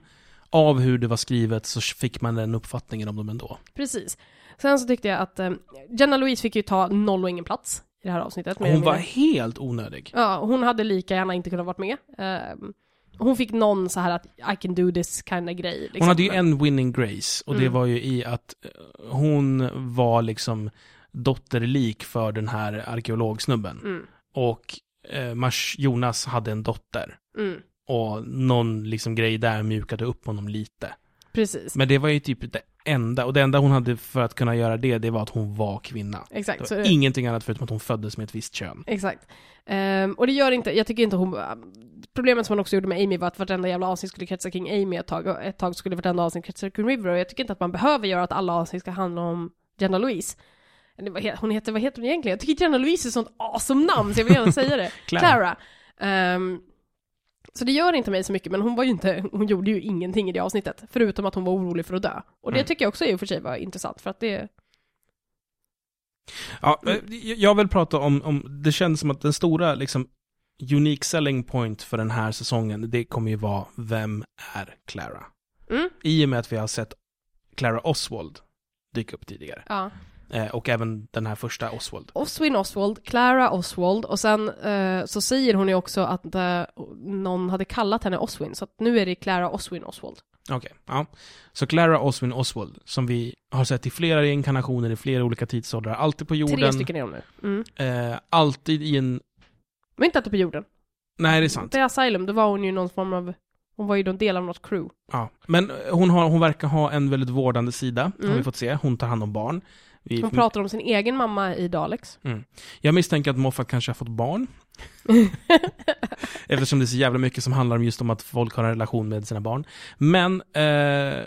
av hur det var skrivet så fick man den uppfattningen om dem ändå. Precis. Sen så tyckte jag att eh, Jenna Louise fick ju ta noll och ingen plats i det här avsnittet. Hon var helt onödig. Ja, hon hade lika gärna inte kunnat varit med. Ehm, hon fick någon så här att I can do this kind of grej. Liksom. Hon hade ju en winning grace, och det Mm. var ju i att eh, hon var liksom dotterlik för den här arkeologsnubben. Mm, Och eh, Mars Jonas hade en dotter. mm, Och någon liksom grej där mjukade upp honom lite. precis. Men det var ju typ det enda, och det enda hon hade för att kunna göra det, det var att hon var kvinna. Exakt. Det Så, ingenting annat förutom att hon föddes med ett visst kön. exakt. Ehm, och det gör inte, jag tycker inte hon... Problemet som hon också gjorde med Amy var att vartenda jävla avsnitt skulle kretsa kring Amy ett tag, och ett tag skulle vartenda avsnitt kretsa kring River, och jag tycker inte att man behöver göra att alla avsnitt ska handla om Jenna Louise. Hon heter, vad heter hon egentligen? Jag tycker Jenna Louise är ett sånt awesome namn, så jag vill gärna säga det. Clara. Clara. Ehm, så det gör inte mig så mycket, men hon var ju inte, hon gjorde ju ingenting i det avsnittet, förutom att hon var orolig för att dö. Och det Mm. tycker jag också i och för sig var intressant, för att det, Ja, eh, jag vill prata om, om, det känns som att den stora liksom unique selling point för den här säsongen, det kommer ju vara Vem är Clara? mm, I och med att vi har sett Clara Oswald dyka upp tidigare. ja. Eh, och även den här första Oswald. Oswin Oswald, Clara Oswald, och sen eh, så säger hon ju också att eh, någon hade kallat henne Oswin, så att nu är det Clara Oswin Oswald. Okej, ja. Så Clara Oswin Oswald, som vi har sett i flera inkarnationer i flera olika tidsåldrar, alltid på jorden, Tre stycken är de nu. Mm. eh, alltid i en... Men inte alltid på jorden. Nej, det är sant. Det är Asylum, då var hon ju någon form av, hon var ju någon del av något crew. Ja. Men hon, har, hon verkar ha en väldigt vårdande sida, har Mm. vi fått se. Hon tar hand om barn. Vi, Hon pratar om sin egen mamma i Daleks. Jag misstänker att Moffat kanske har fått barn. Eftersom det är så jävla mycket som handlar om just om att folk har en relation med sina barn. Men eh,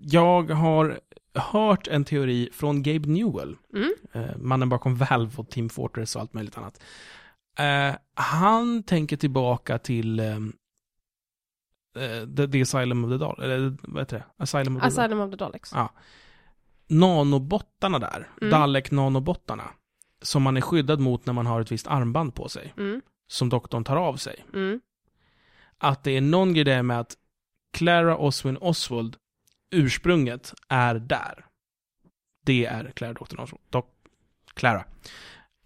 jag har hört en teori från Gabe Newell, Mm. eh, mannen bakom Valve och Team Fortress och allt möjligt annat. Eh, han tänker tillbaka till eh, eh, the, the Asylum of the Doll, eller vad heter det? Asylum of the Doll. Asylum of the Daleks. Ja. Nanobottarna där, Mm. Dalek-nanobottarna, som man är skyddad mot när man har ett visst armband på sig, Mm. som doktorn tar av sig. Mm. Att det är någon grej med att Clara Oswin Oswald, ursprunget, är där. Det är Clara doktorn Oswald. Dok Clara.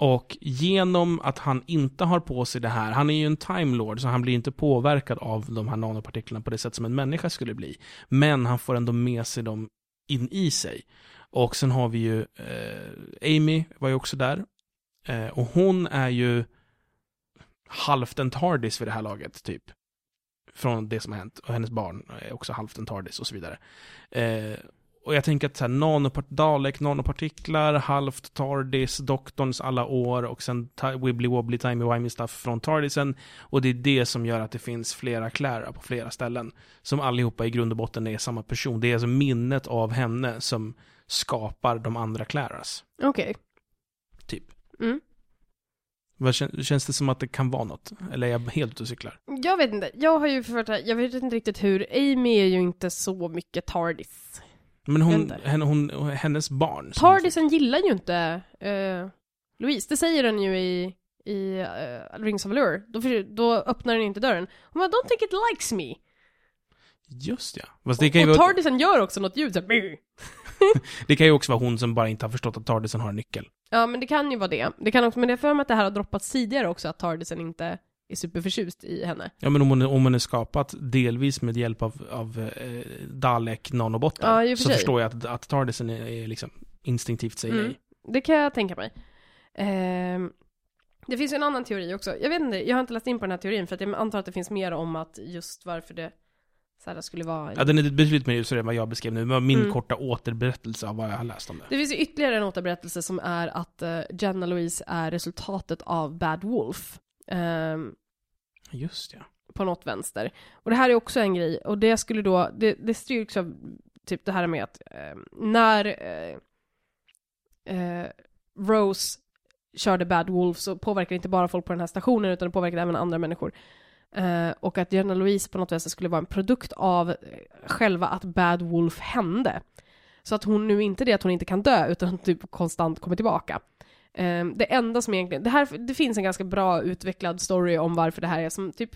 Och genom att han inte har på sig det här, han är ju en time lord, så han blir inte påverkad av de här nanopartiklarna på det sätt som en människa skulle bli. Men han får ändå med sig dem in i sig. Och sen har vi ju eh, Amy, var ju också där. Eh, och hon är ju halvt en TARDIS vid det här laget, typ. Från det som har hänt. Och hennes barn är också halvt en TARDIS och så vidare. Eh, och jag tänker att så här, nanopart Dalek, nanopartiklar, halvt TARDIS, doktorns alla år och sen wibbly wobbly timey wimey stuff från TARDISen. Och det är det som gör att det finns flera Clara på flera ställen. Som allihopa i grund och botten är samma person. Det är alltså minnet av henne som skapar de andra Claras. Okej. Typ. Mm. Vad känns det som att det kan vara något? Eller är jag helt ute och cyklar? Jag vet inte, jag har ju förhört jag vet inte riktigt hur, Amy är ju inte så mycket TARDIS. Men hon, henne, hon, hennes barn. TARDISen gillar ju inte eh, Louise, det säger den ju i, i eh, Rings of Allure. Då, då öppnar den inte dörren. Hon bara, don't think it likes me. Just ja. Fast det kan, och vara, TARDISen gör också något ljud såhär, det kan ju också vara hon som bara inte har förstått att Tardisen har en nyckel. Ja, men det kan ju vara det. Det kan också, men det är för mig att det här har droppats tidigare också, att Tardisen inte är superförtjust i henne. Ja, men om hon, är- om hon är skapat delvis med hjälp av, av eh, Dalek nanobotar, Ja, för så sig. förstår jag att, att Tardisen är, är liksom instinktivt säger Mm. Det kan jag tänka mig. Ehm, det finns ju en annan teori också. Jag vet inte, jag har inte läst in på den här teorin för att jag antar att det finns mer om att just varför det så här skulle vara... Ja, den är betydligt mer ljusare än vad jag beskrev nu, men min Mm. korta återberättelse av vad jag har läst om det. Det finns ju ytterligare en återberättelse som är att uh, Jenna Louise är resultatet av Bad Wolf. Ehm, Just ja. på något vänster. Och det här är också en grej, och det skulle då, det, det styrks av typ det här med att eh, när eh, eh, Rose körde Bad Wolf så påverkade det inte bara folk på den här stationen utan det påverkade även andra människor. Eh, och att Jenna Louise på något vänster skulle vara en produkt av eh, själva att Bad Wolf hände. Så att hon nu inte det att hon inte kan dö utan typ konstant kommer tillbaka. Eh, det enda som egentligen, det, här, det finns en ganska bra utvecklad story om varför det här är som typ,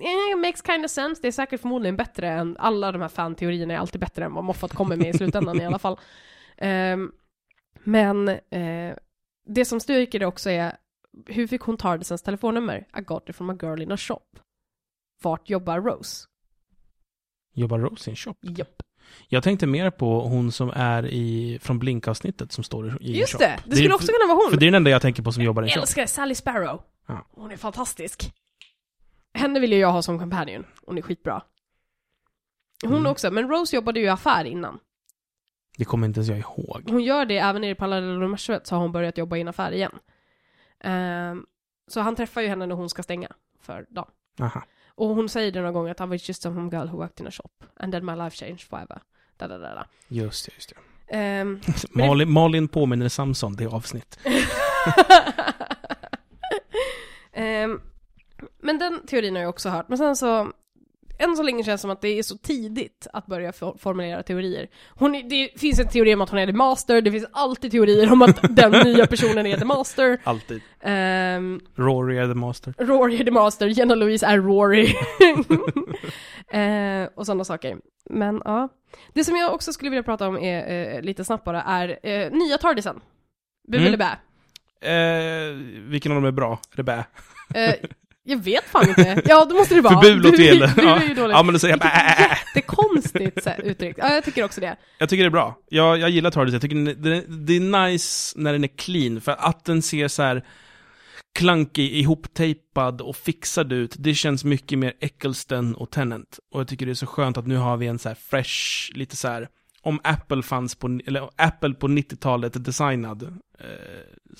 eh, makes kind of sense, det är säkert förmodligen bättre än, alla de här fan-teorierna är alltid bättre än vad Moffat kommer med i slutändan i alla fall. Ehm, men eh, det som styrker det också är, hur fick hon Tardisens telefonnummer? I got it from a girl in a shop. Vart jobbar Rose? Jobbar Rose i en shop? Japp. Jag tänkte mer på hon som är i, från Blink-avsnittet som står i i Just shop. det, det skulle också kunna vara hon. För det är den enda jag tänker på som jobbar i en shop. älskar Sally Sparrow. Ja. Hon är fantastisk. Henne vill ju jag ha som companion. Hon är skitbra. Hon Mm. också, men Rose jobbade ju i affär innan. Det kommer inte ens jag ihåg. Hon gör det även i det parallella universumet så har hon börjat jobba i en affär igen. Ehm, så han träffar ju henne när hon ska stänga för dagen. Aha. Och hon säger det några gånger att I was just some girl who worked in a shop. And then my life changed forever. Da, da, da, da. Just det, just det. Ehm, Malin, Malin påminner Samson, det är avsnitt. Ehm, men den teorin har jag också hört. Men sen så, än så länge känns det som att det är så tidigt att börja for- formulera teorier. Hon är, det finns en teori om att hon är the master, det finns alltid teorier om att den nya personen är the master. Alltid. Ehm, Rory är the master. Rory är the master, Jenna Louise är Rory. eh, och sådana saker. Men ja. Det som jag också skulle vilja prata om är, eh, lite snabbt bara, är eh, nya Tardisen. Bu Mm. eller bä? Vilken av dem är bra? Är det bä? Jag vet fan inte. Ja, då måste det vara. För bu låter ju illa. Bu Ja. är ju dåligt. Ja, men då säger jag bä. Jättekonstigt så här uttryckt. Ja, jag tycker också det. Jag tycker det är bra. Jag, jag gillar Tardis. Jag tycker den, den, det är nice när den är clean, för att den ser så här klankig, ihoptejpad och fixad ut. Det känns mycket mer Eccleston och Tennant. Och jag tycker det är så skönt att nu har vi en så här fresh, lite så här om Apple fanns på, eller Apple på 90-talet designad. Eh,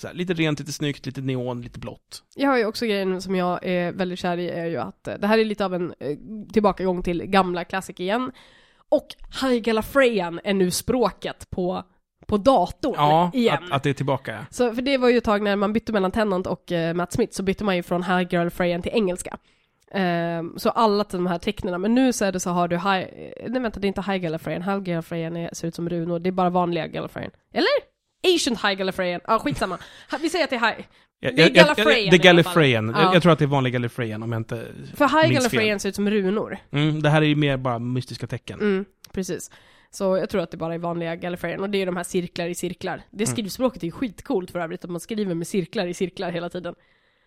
här, lite rent, lite snyggt, lite neon, lite blått. Jag har ju också grejen som jag är väldigt kär i är ju att eh, det här är lite av en eh, tillbakagång till gamla klassiker igen. Och High Gallifreyan är nu språket på, på datorn Ja, igen. att, att det är tillbaka. ja. Så för det var ju ett tag när man bytte mellan Tennant och eh, Matt Smith så bytte man ju från High Gallifreyan till engelska. Ehm, så alla de här tecknen, men nu så är det så har du High, eh, nej vänta det är inte High Gallifreyan, High Gallifreyan är, ser ut som runor, det är bara vanliga Gallifreyan. Eller? Ancient High Gallifreyan, ja skitsamma. Ha- Vi säger att det är High. Det är Gallifreyan Det är. Gallifreyan. Ja. Jag, tror att det är vanlig Gallifreyan om jag inte För High. Gallifreyan ser ut som runor. Mm, det här är ju mer bara mystiska tecken. Mm, precis. Så jag tror att det bara är vanliga Gallifreyan, och det är de här cirklar i cirklar. Det Mm. skrivspråket är ju skitcoolt för övrigt, att man skriver med cirklar i cirklar hela tiden.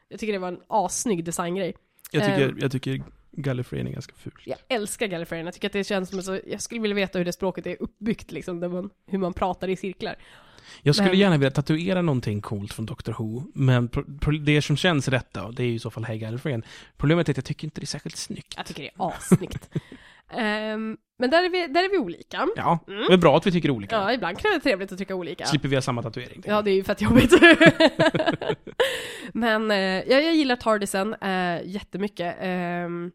Jag tycker det var en assnygg designgrej. Jag tycker, Ehm. jag tycker Gallifreyan är ganska ful. Jag älskar Gallifreyan, jag tycker att det känns som så, jag skulle vilja veta hur det språket är uppbyggt liksom, där man, hur man pratar i cirklar. Jag skulle Men- gärna vilja tatuera någonting coolt från Doctor Who, men det som känns rätt då, det är ju i så fall Hey Gallifreyan. Problemet är att jag tycker inte det är särskilt snyggt. Jag tycker det är assnyggt. Ehm, men där är, vi, där är vi olika. Ja, Mm. men bra att vi tycker olika. Ja, ibland kan det vara trevligt att tycka olika. Slipper vi ha samma tatuering. Ja, det är ju fett jobbigt. Men eh, jag, jag gillar Tardisen eh, jättemycket. ehm,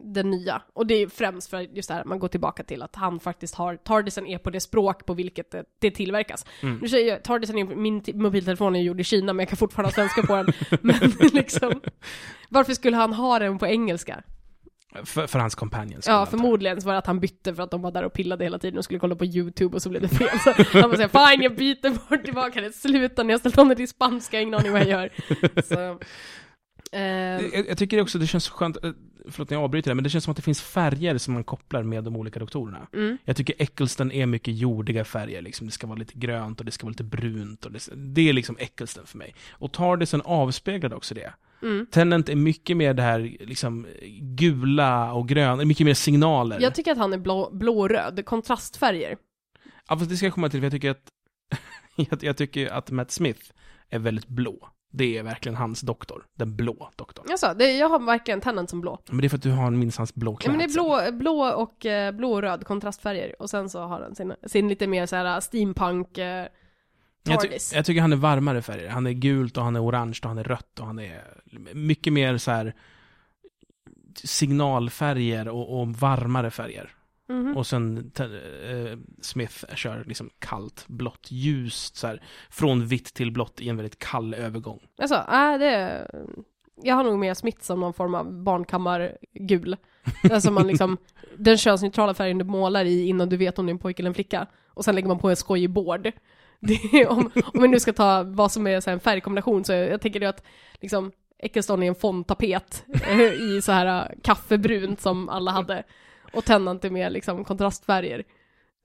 den nya. Och det är främst för just det här, man går tillbaka till att han faktiskt har, Tardisen är på det språk på vilket det, det tillverkas. Mm. Nu säger jag, Tardisen är, min mobiltelefon är gjord i Kina men jag kan fortfarande ha svenska på den. Men liksom, varför skulle han ha den på engelska? För, för hans companions. Ja, förmodligen så var det att han bytte för att de var där och pillade hela tiden och skulle kolla på YouTube och så blev det fel. Så han var såhär, fine jag byter bort tillbaka det, sluta när jag ställt om det till spanska, ingen aning vad jag gör. Så, ehm, Jag, jag tycker också det känns skönt, eh, förlåt jag avbryter det, men det känns som att det finns färger som man kopplar med de olika doktorerna. Mm. Jag tycker Eccleston är mycket jordiga färger, liksom. det ska vara lite grönt och det ska vara lite brunt. Och det, det är liksom Eccleston för mig. Och Tardisen avspeglar också det. Mm. Tennant är mycket mer det här liksom, gula och gröna, mycket mer signaler. Jag tycker att han är blå, blå-röd, kontrastfärger. Ja, fast det ska jag komma till, för jag tycker att jag, jag tycker att Matt Smith är väldigt blå. Det är verkligen hans doktor, den blå doktorn. Jag sa, det, jag har verkligen Tennant som blå. Men det är för att du har minst hans blå Ja klädsel. men det är blå, blå och eh, röd kontrastfärger. Och sen så har han sin, sin lite mer såhär steampunk eh, jag, ty jag tycker han är varmare färger. Han är gult och han är orange och han är rött och han är mycket mer så här signalfärger och, och varmare färger. Mhm. Och sen eh, Smith kör liksom kallt, blått, ljust så här, från vitt till blått i en väldigt kall övergång. Sa, äh, det... Jag har nog mer Smith som någon form av barnkammargul. Alltså man liksom, den könsneutrala färgen du målar i innan du vet om det är en pojke eller en flicka. Och sen lägger man på en skojig board. Det är, om, om vi nu ska ta vad som är så här en färgkombination så jag tänker att liksom Eccleston är en fondtapet eh, i så här eh, kaffebrunt som alla hade. Och Tennant är mer liksom kontrastfärger.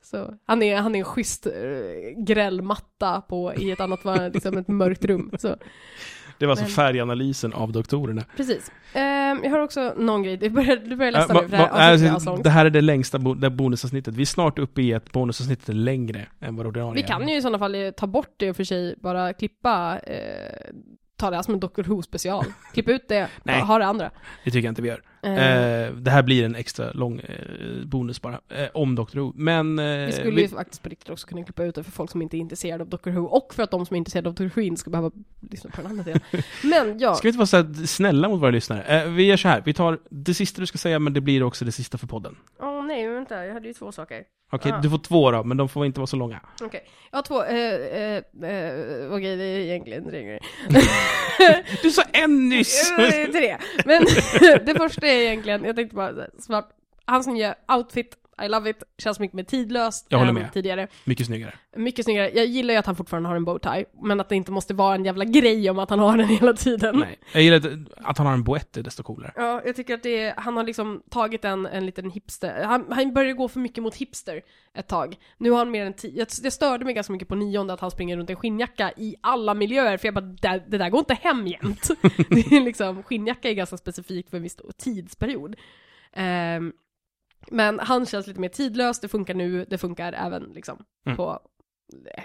Så han är, han är en schysst eh, äh, grällmatta på, i ett annat, liksom ett mörkt rum. Så det var alltså färganalysen av doktorerna. Precis. Ehm, jag har också någon grej, du börjar, du börjar läsa Äh, nu för det här är alltså, det här är det längsta bo det bonusavsnittet. Vi är snart uppe i att bonusavsnittet är längre än vad ordinarie Vi kan ju i sådana fall eh, ta bort det och för sig, bara klippa, eh, ta det här som en Doctor Who special. Klippa ut det, Nej. ha det andra. Det tycker jag inte vi gör. Eh, Eh, det här blir en extra lång eh, bonus bara, eh, om Dr. Who. Men... Eh, vi skulle ju faktiskt på riktigt också kunna klippa ut det för folk som inte är intresserade av Doctor Who och för att de som är intresserade av Doctor Who inte ska behöva lyssna på den andra delen. Men ja, Ska vi inte vara så snälla mot våra lyssnare? Eh, vi gör så här, vi tar det sista du ska säga, men det blir också det sista för podden. åh nej vänta, jag hade ju två saker. Okej, Ah. du får två då, men de får inte vara så långa. Okej, jag har två, eh, eh, okej det är egentligen tre grejer. Du sa en nyss! Tre. Men det första är egentligen, jag tänkte bara smart, han som gör outfit, i love it, känns mycket mer tidlöst Jag håller än med. tidigare. Mycket snyggare. Mycket snyggare. Jag gillar ju att han fortfarande har en bowtie, men att det inte måste vara en jävla grej om att han har den hela tiden. Nej. Jag gillar att, att han har en boett, desto coolare. Ja, jag tycker att det är, han har liksom tagit en, en liten hipster, han, han började gå för mycket mot hipster ett tag. Nu har han mer än tio, jag, jag störde mig ganska mycket på nionde att han springer runt i en skinnjacka i alla miljöer, för jag bara, det, det där går inte hem jämt. det är liksom, skinnjacka är ganska specifikt för en viss tidsperiod. Ehm, men han känns lite mer tidlös, det funkar nu, det funkar även liksom Mm. på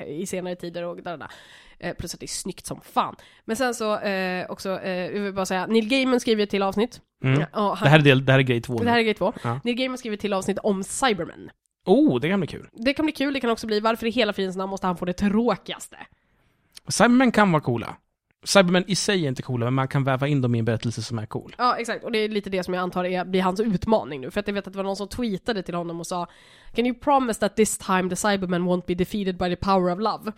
i senare tider och där, där. Eh, plus att det är snyggt som fan. Men sen så eh, också, eh, jag vill bara säga, Neil Gaiman skriver ett till avsnitt. Mm. Han, Det, här är del, det här är grej två det här är grej två. Ja. Neil Gaiman skriver ett till avsnitt om Cybermen. Oh, det kan bli kul. Det kan bli kul, det kan också bli varför i hela fridens namn måste han få det tråkigaste? Cybermen kan vara coola. Cybermen i sig är inte coola, men man kan väva in dem i en berättelse som är cool. Ja, exakt. Och det är lite det som jag antar är, blir hans utmaning nu. För att jag vet att det var någon som tweetade till honom och sa Can you promise that this time the Cybermen won't be defeated by the power of love?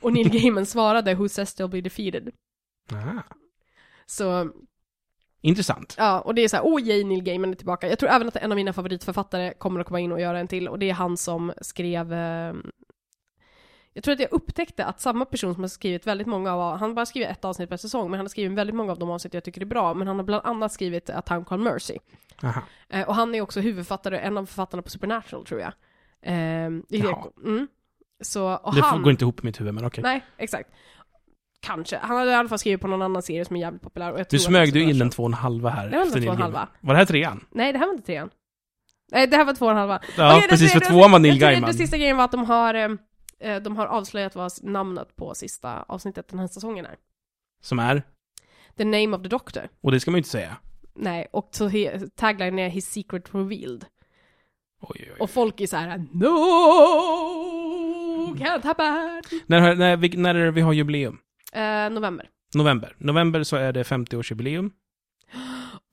Och Neil Gaiman svarade Who says they'll be defeated? Aha. Så, Intressant. ja, och det är så här, oh yay, Neil Gaiman är tillbaka. Jag tror även att en av mina favoritförfattare kommer att komma in och göra en till, och det är han som skrev eh, jag tror att jag upptäckte att samma person som har skrivit väldigt många av, han bara skrivit ett avsnitt per säsong, men han har skrivit väldigt många av de avsnitt jag tycker är bra, men han har bland annat skrivit A Town Called Mercy. Eh, och han är också huvudförfattare, en av författarna på Supernatural tror jag. Eh, i Jaha. mm. Så, och Det han... får, går inte ihop i mitt huvud, men okej. Nej, exakt. Kanske. Han hade i alla fall skrivit på någon annan serie som är jävligt populär. Och jag Du smög du in en två och en halva här. Det var en två och en halva. Var det här trean? Nej, det här var inte trean. Nej, det här var två och en halva. Ja, det- precis, det- för tvåan var Neil Gaiman. Det sista grejen var att de har, eh, eh, de har avslöjat vad namnet på sista avsnittet den här säsongen är. Som är? The name of the doctor. Och det ska man ju inte säga. Nej, och så he- tagline är His secret revealed. Oj, oj, oj. Och folk är så här: No, can't happen. När, när, vi- när är det vi har jubileum? Eh, november. November. November så är det 50-årsjubileum.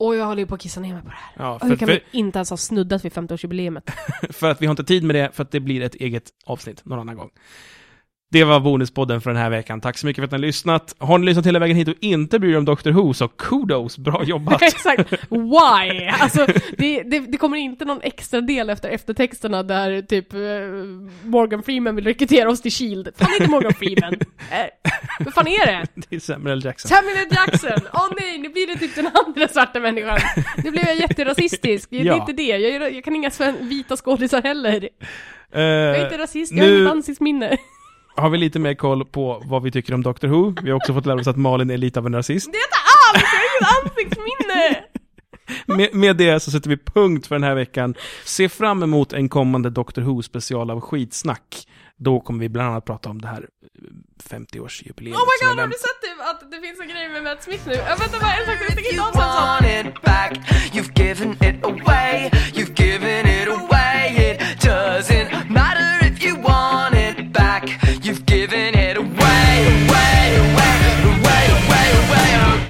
Och jag håller ju på att kissa ner mig på det här. Ja, Hur för, kan för, vi inte ens ha snuddat vid 50-årsjubileet? för att vi har inte tid med det, för att det blir ett eget avsnitt någon annan gång. Det var bonuspodden för den här veckan. Tack så mycket för att ni har lyssnat. Har ni lyssnat hela vägen hit och inte bryr er om Dr. Who, så kudos, bra jobbat! Exakt. Why? Alltså, det, det, det kommer inte någon extra del efter eftertexterna där typ eh, Morgan Freeman vill rekrytera oss till Shield. Fan inte Morgan Freeman. Eh, vad fan är det? det är Samuel L. Jackson. Samuel L. Jackson! Åh nej, nu blir det typ den andra svarta människan. Nu blev jag jätterasistisk. Det är Ja. inte det. Jag, är- jag kan inga vita skådisar heller. Eh, Jag är inte rasist, jag har nu- inget ansiktsminne har vi lite mer koll på vad vi tycker om Doctor Who. Vi har också fått lära oss att Malin är lite av en rasist. Det är inte alls! Jag har inget ansiktsminne! Med, med, det så sätter vi punkt för den här veckan. Se fram emot en kommande Doctor Who-special av skitsnack. Då kommer vi bland annat prata om det här eh, 50-årsjubileet. Oh my god, har du sett typ att det finns en grej med Matt Smith nu? Jag vänta bara en sak, jag tänker inte ha en sån sak. you've given it away, away, away.